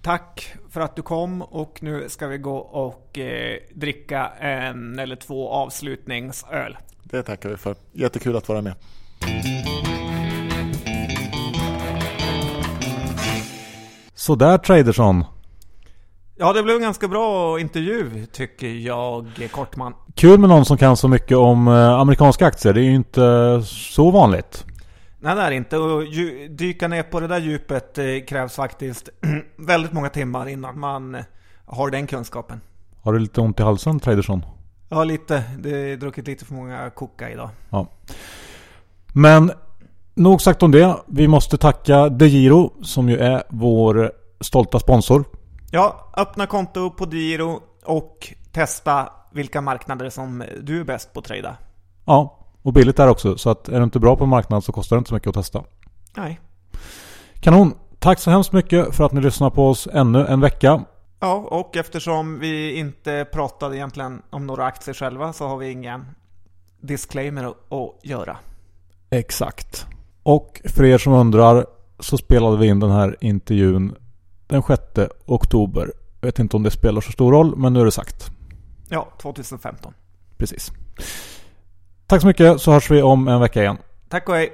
Tack för att du kom och nu ska vi gå och eh, dricka en eller två avslutningsöl. Det tackar vi för. Jättekul att vara med. Sådär Traderson. Ja, det blev en ganska bra intervju tycker jag, Kortman. Kul med någon som kan så mycket om eh, amerikanska aktier. Det är ju inte så vanligt. Nej, det är inte. Och dyka ner på det där djupet eh, krävs faktiskt väldigt många timmar innan man har den kunskapen. Har du lite ont i halsen, Traderson? Ja, lite. Det är druckit lite för många koka idag. Ja. Men nog sagt om det. Vi måste tacka DeGiro som ju är vår stolta sponsor. Ja, öppna konto på Diro och testa vilka marknader som du är bäst på att trada. Ja, och billigt där också. Så att är du inte bra på en marknad så kostar det inte så mycket att testa. Nej. Kanon! Tack så hemskt mycket för att ni lyssnar på oss ännu en vecka. Ja, och eftersom vi inte pratade egentligen om några aktier själva så har vi ingen disclaimer att göra. Exakt. Och för er som undrar så spelade vi in den här intervjun den 6 oktober. Jag vet inte om det spelar så stor roll, men nu är det sagt. Ja, 2015. Precis. Tack så mycket så hörs vi om en vecka igen. Tack och hej.